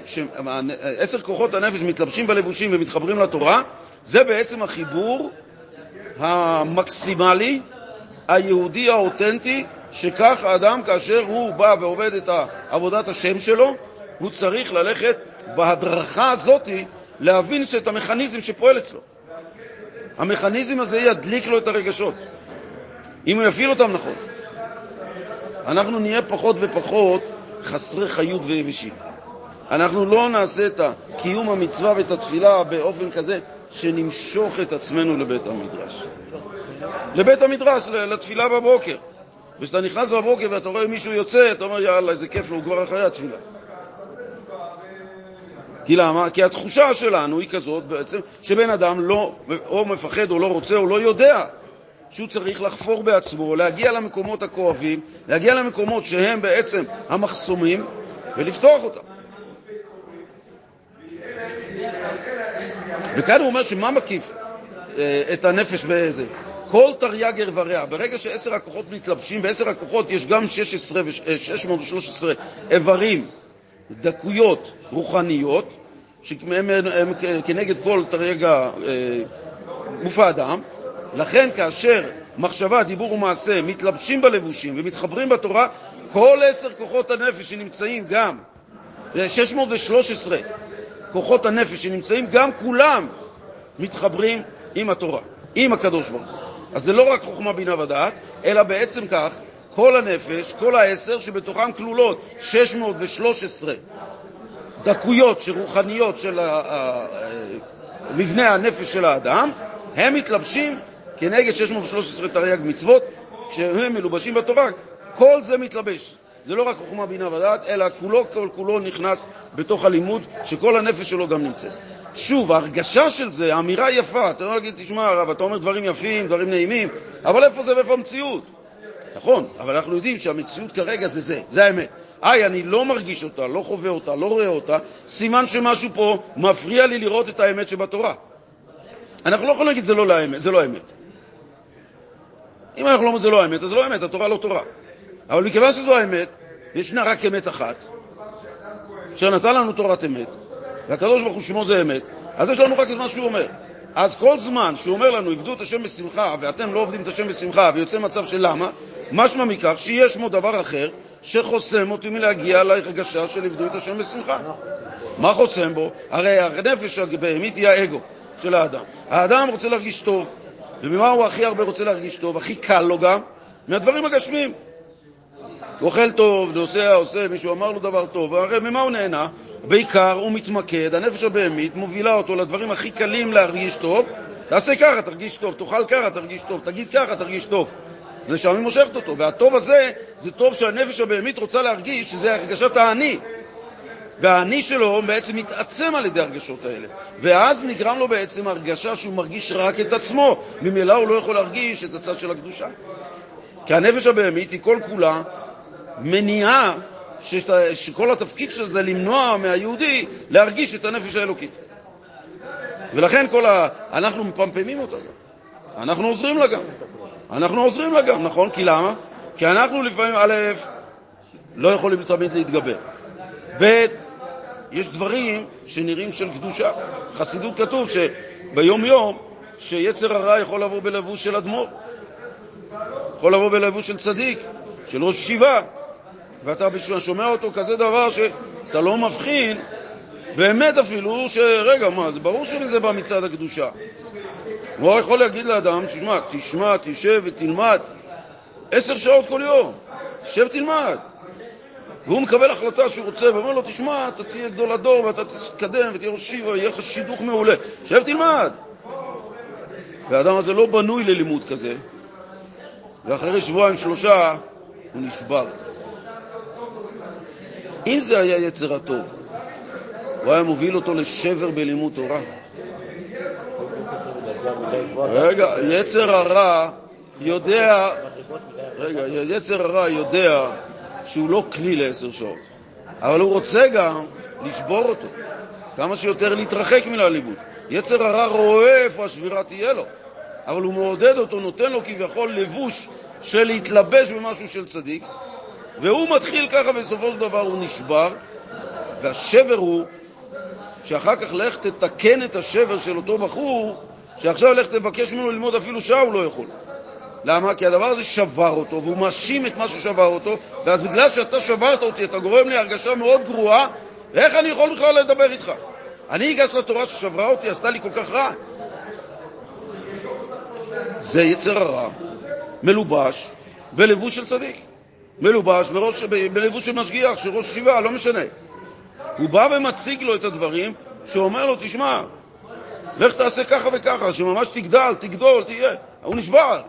עשר כוחות הנפש מתלבשים בלבושים ומתחברים לתורה, זה בעצם החיבור המקסימלי, היהודי האותנטי, שכך האדם, כאשר הוא בא ועובד את עבודת השם שלו, הוא צריך ללכת בהדרכה הזאת להבין את המכניזם שפועל אצלו. המכניזם הזה ידליק לו את הרגשות, אם הוא יפעיל אותם נכון. אנחנו נהיה פחות ופחות חסרי חיות ויבשים. אנחנו לא נעשה את קיום המצווה ואת התפילה באופן כזה שנמשוך את עצמנו לבית המדרש. לבית המדרש, לתפילה בבוקר. וכשאתה נכנס בבוקר ואתה רואה מישהו יוצא, אתה אומר, יאללה, איזה כיף לו, הוא כבר אחרי התפילה. כי למה? כי התחושה שלנו היא כזאת בעצם, שבן אדם לא, או מפחד או לא רוצה או לא יודע שהוא צריך לחפור בעצמו, להגיע למקומות הכואבים, להגיע למקומות שהם בעצם המחסומים, ולפתוח אותם. וכאן הוא אומר שמה מקיף אה, את הנפש באיזה? כל תרי"ג איבריה. ברגע שעשר הכוחות מתלבשים, בעשר הכוחות יש גם 16 ו 613 איברים, דקויות רוחניות, שהם הם כנגד כל תרי"ג גוף אה, האדם, לכן כאשר מחשבה, דיבור ומעשה מתלבשים בלבושים ומתחברים בתורה, כל עשר כוחות הנפש שנמצאים גם, 613 כוחות הנפש שנמצאים, גם כולם מתחברים עם התורה, עם הקדוש ברוך הוא. אז זה לא רק חוכמה, בינה ודעת, אלא בעצם כך, כל הנפש, כל העשר, שבתוכם כלולות 613 דקויות רוחניות של מבנה הנפש של האדם, הם מתלבשים כנגד 613 תרי"ג מצוות, כשהם מלובשים בתורה, כל זה מתלבש. זה לא רק חוכמה, בינה ודעת, אלא כולו כל כולו נכנס בתוך הלימוד, שכל הנפש שלו גם נמצאת. שוב, ההרגשה של זה, האמירה יפה, אתה לא להגיד, תשמע הרב, אתה אומר דברים יפים, דברים נעימים, אבל איפה זה ואיפה המציאות? נכון, אבל אנחנו יודעים שהמציאות כרגע זה זה, זה האמת. איי, אני לא מרגיש אותה, לא חווה אותה, לא רואה אותה, סימן שמשהו פה מפריע לי לראות את האמת שבתורה. אנחנו לא יכולים להגיד זה לא, לאמת, זה לא האמת. אם אנחנו לא אומרים זה לא האמת, אז זה לא האמת, התורה לא תורה. אבל מכיוון שזו האמת, וישנה רק אמת אחת, אשר נתן לנו תורת אמת, והקדוש ברוך הוא שמו זה אמת, אז יש לנו רק את מה שהוא אומר. אז כל זמן שהוא אומר לנו, עבדו את השם בשמחה, ואתם לא עובדים את השם בשמחה, ויוצא מצב של למה, משמע מכך שיש בו דבר אחר שחוסם אותי מלהגיע להרגשה של עבדו את השם בשמחה. מה חוסם בו? הרי הנפש הבהמית היא האגו של האדם. האדם רוצה להרגיש טוב, וממה הוא הכי הרבה רוצה להרגיש טוב? הכי קל לו גם? מהדברים הגשמיים. הוא אוכל טוב, עושה, עושה, מישהו אמר לו דבר טוב, הרי ממה הוא נהנה? בעיקר הוא מתמקד, הנפש הבהמית מובילה אותו לדברים הכי קלים להרגיש טוב. תעשה ככה, תרגיש טוב, תאכל ככה, תרגיש טוב, תגיד ככה, תרגיש טוב. זה שם היא מושכת אותו, והטוב הזה זה טוב שהנפש הבהמית רוצה להרגיש שזה הרגשת האני. והאני שלו בעצם מתעצם על ידי הרגשות האלה. ואז נגרם לו בעצם הרגשה שהוא מרגיש רק את עצמו, ממילא הוא לא יכול להרגיש את הצד של הקדושה. כי הנפש הבהמית היא כל כולה מניעה ששת, שכל התפקיד של זה למנוע מהיהודי להרגיש את הנפש האלוקית. ולכן כל ה... אנחנו מפמפמים אותה גם. אנחנו עוזרים לה גם. אנחנו עוזרים לה גם, נכון? כי למה? כי אנחנו לפעמים, א', לא יכולים תמיד להתגבר. ב', יש דברים שנראים של קדושה. חסידות כתוב שביום-יום, שיצר הרע יכול לבוא בלבוש של אדמו"ר, יכול לבוא בלבוש של צדיק, של ראש ישיבה, ואתה שומע אותו כזה דבר שאתה לא מבחין, באמת אפילו, שרגע, מה, זה ברור שזה בא מצד הקדושה. הוא יכול להגיד לאדם, תשמע, תשמע, תשב ותלמד עשר שעות כל יום, תשב תלמד. והוא מקבל החלטה שהוא רוצה, ואומר לו, תשמע, אתה תהיה גדול הדור ואתה תתקדם ותהיה ראש שיבה, יהיה לך שידוך מעולה. שב תלמד. והאדם הזה לא בנוי ללימוד כזה, ואחרי שבועיים שלושה הוא נשבר. אם זה היה יצר הטוב, הוא היה מוביל אותו לשבר בלימוד תורה. רגע, יצר הרע יודע, רגע, יצר הרע יודע שהוא לא כלי לעשר שעות, אבל הוא רוצה גם לשבור אותו, כמה שיותר להתרחק מן הלימוד. יצר הרע רואה איפה השבירה תהיה לו, אבל הוא מעודד אותו, נותן לו כביכול לבוש של להתלבש במשהו של צדיק, והוא מתחיל ככה, ובסופו של דבר הוא נשבר, והשבר הוא שאחר כך לך תתקן את השבר של אותו בחור, שעכשיו לך תבקש ממנו ללמוד אפילו שעה, הוא לא יכול. למה? כי הדבר הזה שבר אותו, והוא מאשים את מה ששבר אותו, ואז בגלל שאתה שברת אותי, אתה גורם לי הרגשה מאוד גרועה, ואיך אני יכול בכלל לדבר איתך? אני אגש לתורה ששברה אותי, עשתה לי כל כך רע. זה יצר הרע, מלובש בלבוש של צדיק. מלובש בראש, בלבוש של משגיח, של ראש ישיבה, לא משנה. הוא בא ומציג לו את הדברים, שאומר לו, תשמע, לך תעשה ככה וככה, שממש תגדל, תגדול, תהיה. הוא נשבר.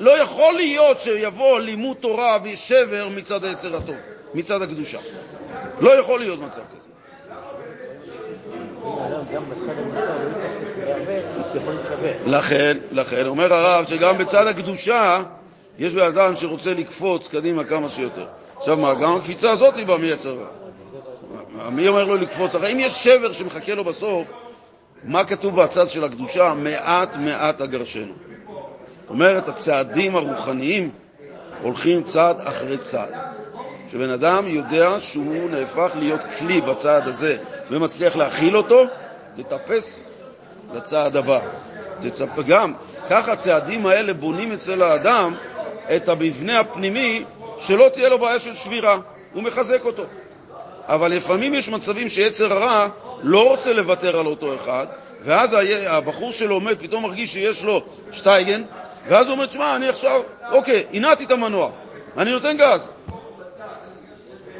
לא יכול להיות שיבוא לימוד תורה ושבר מצד היצר הטוב, מצד הקדושה. לא יכול להיות מצב כזה. לכן, לכן, אומר הרב שגם בצד הקדושה יש בן אדם שרוצה לקפוץ קדימה כמה שיותר. עכשיו מה, גם הקפיצה הזאת היא באה מיצר רע. מי אומר לו לקפוץ? הרי אם יש שבר שמחכה לו בסוף, מה כתוב בצד של הקדושה? מעט מעט אגרשנו. אומרת, הצעדים הרוחניים הולכים צעד אחרי צעד. כשבן אדם יודע שהוא נהפך להיות כלי בצעד הזה ומצליח להכיל אותו, תטפס לצעד הבא. תצפ... גם ככה הצעדים האלה בונים אצל האדם את המבנה הפנימי שלא תהיה לו בעיה של שבירה, הוא מחזק אותו. אבל לפעמים יש מצבים שיצר הרע לא רוצה לוותר על אותו אחד, ואז הבחור שלו עומד, פתאום מרגיש שיש לו שטייגן, ואז הוא אומר, תשמע, אני עכשיו, אוקיי, הנעתי את המנוע, אני נותן גז.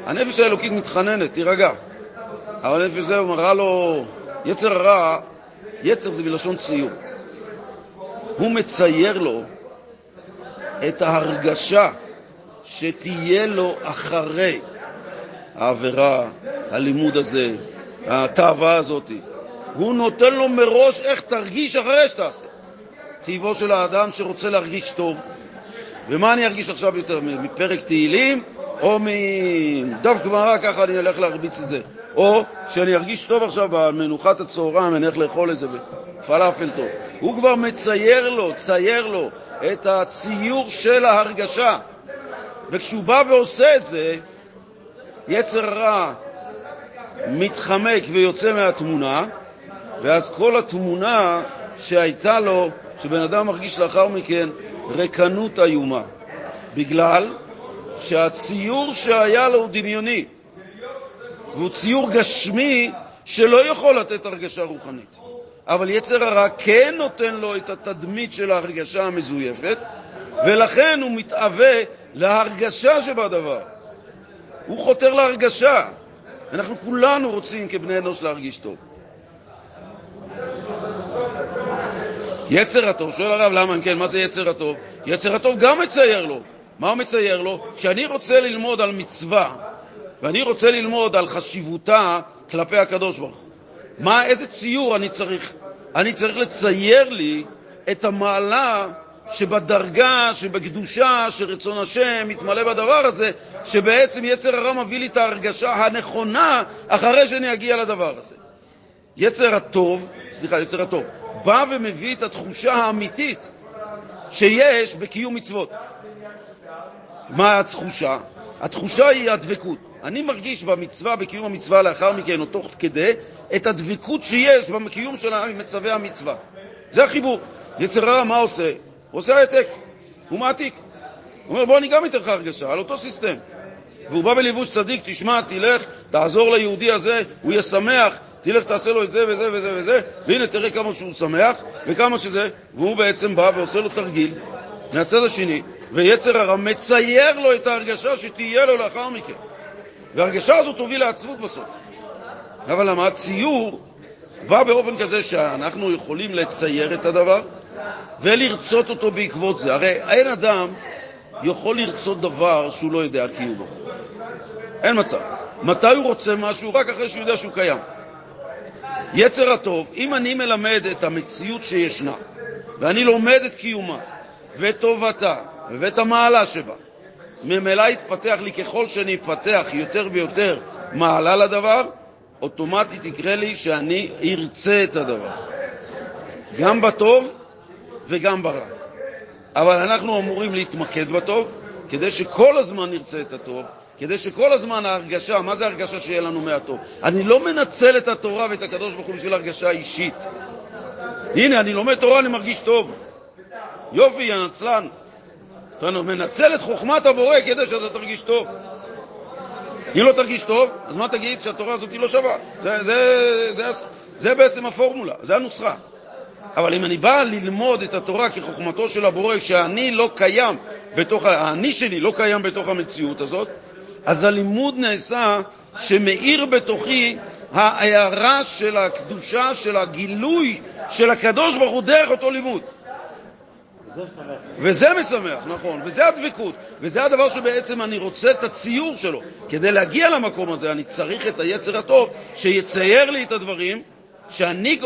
הנפש האלוקית מתחננת, תירגע. אבל הנפש זה מראה לו, יצר הרע, יצר זה מלשון ציור. הוא מצייר לו את ההרגשה שתהיה לו אחרי העבירה, הלימוד הזה, התאווה הזאת. הוא נותן לו מראש איך תרגיש אחרי שתעשה. טבעו של האדם שרוצה להרגיש טוב. ומה אני ארגיש עכשיו יותר, מפרק תהילים או מדף גמרא, ככה אני אלך להרביץ את זה. או שאני ארגיש טוב עכשיו במנוחת הצהריים, אני אלך לאכול איזה פלאפל טוב. הוא כבר מצייר לו, צייר לו, את הציור של ההרגשה. וכשהוא בא ועושה את זה, יצר רע מתחמק ויוצא מהתמונה, ואז כל התמונה שהייתה לו, שבן אדם מרגיש לאחר מכן רקנות איומה, בגלל שהציור שהיה לו הוא דמיוני, והוא ציור גשמי שלא יכול לתת הרגשה רוחנית. אבל יצר הרע כן נותן לו את התדמית של ההרגשה המזויפת, ולכן הוא מתאווה להרגשה שבדבר. הוא חותר להרגשה. אנחנו כולנו רוצים כבני אנוש להרגיש טוב. יצר הטוב, שואל הרב למה כן, מה זה יצר הטוב? יצר הטוב גם מצייר לו. מה הוא מצייר לו? כשאני רוצה ללמוד על מצווה, ואני רוצה ללמוד על חשיבותה כלפי הקדוש ברוך הוא, מה, איזה ציור אני צריך? אני צריך לצייר לי את המעלה שבדרגה, שבקדושה, שרצון השם מתמלא בדבר הזה, שבעצם יצר הרע מביא לי את ההרגשה הנכונה אחרי שאני אגיע לדבר הזה. יצר הטוב, סליחה, יצר הטוב, בא ומביא את התחושה האמיתית שיש בקיום מצוות. מה התחושה? התחושה היא הדבקות. אני מרגיש במצווה, בקיום המצווה לאחר מכן, או תוך כדי, את הדבקות שיש בקיום של מצווי המצווה. זה החיבור. יצר הרע, מה עושה? הוא עושה העתק, הוא מעתיק. הוא אומר, בוא אני גם אתן לך הרגשה, על אותו סיסטם. והוא בא בלבוש צדיק, תשמע, תלך, תעזור ליהודי הזה, הוא יהיה שמח, תלך תעשה לו את זה וזה וזה וזה, והנה תראה כמה שהוא שמח וכמה שזה, והוא בעצם בא ועושה לו תרגיל מהצד השני, ויצר הרע מצייר לו את ההרגשה שתהיה לו לאחר מכן. וההרגשה הזאת תוביל לעצבות בסוף. אבל למה? הציור בא באופן כזה שאנחנו יכולים לצייר את הדבר ולרצות אותו בעקבות זה. הרי אין אדם יכול לרצות דבר שהוא לא יודע קיומו. אין מצב. מתי הוא רוצה משהו? רק אחרי שהוא יודע שהוא קיים. יצר הטוב, אם אני מלמד את המציאות שישנה, ואני לומד את קיומה, ואת טובתה, ואת המעלה שבה, ממילא יתפתח לי ככל שאני אפתח יותר ויותר מעלה לדבר, אוטומטית יקרה לי שאני ארצה את הדבר. גם בטוב וגם ברע. אבל אנחנו אמורים להתמקד בטוב, כדי שכל הזמן נרצה את הטוב, כדי שכל הזמן ההרגשה, מה זה הרגשה שיהיה לנו מהטוב? אני לא מנצל את התורה ואת הקדוש ברוך הוא בשביל הרגשה אישית. הנה, אני לומד תורה, אני מרגיש טוב. יופי, יא נצלן. אתה מנצל את חוכמת הבורא כדי שאתה תרגיש טוב. אם לא תרגיש טוב, אז מה תגיד? שהתורה הזאת לא שווה. זה, זה, זה, זה, בעצם הפורמולה, זה הנוסחה. אבל אם אני בא ללמוד את התורה כחוכמתו של הבורא, שאני לא קיים בתוך, האני שלי לא קיים בתוך המציאות הזאת, אז הלימוד נעשה שמאיר בתוכי ההערה של הקדושה, של הגילוי של הקדוש ברוך הוא דרך אותו לימוד. וזה משמח, נכון, וזה הדבקות, וזה הדבר שבעצם אני רוצה את הציור שלו. כדי להגיע למקום הזה אני צריך את היצר הטוב שיצייר לי את הדברים שאני,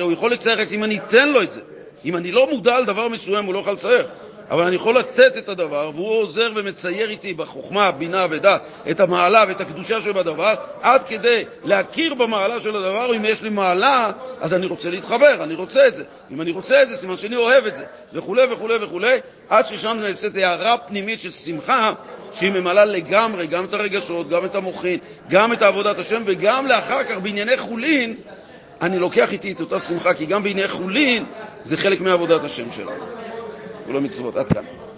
הוא יכול לצייר רק אם אני אתן לו את זה. אם אני לא מודע על דבר מסוים הוא לא יכול לצייר. אבל אני יכול לתת את הדבר, והוא עוזר ומצייר איתי בחוכמה, בינה ודת את המעלה ואת הקדושה שבדבר, עד כדי להכיר במעלה של הדבר, אם יש לי מעלה, אז אני רוצה להתחבר, אני רוצה את זה. אם אני רוצה את זה, סימן שאני אוהב את זה, וכו' וכו' וכו', עד ששם נעשית הערה פנימית של שמחה, שהיא ממלאה לגמרי גם את הרגשות, גם את המוחין, גם את עבודת השם, וגם לאחר כך בענייני חולין, אני לוקח איתי את אותה שמחה, כי גם בענייני חולין זה חלק מעבודת השם שלנו. ולא מצוות. עד כאן.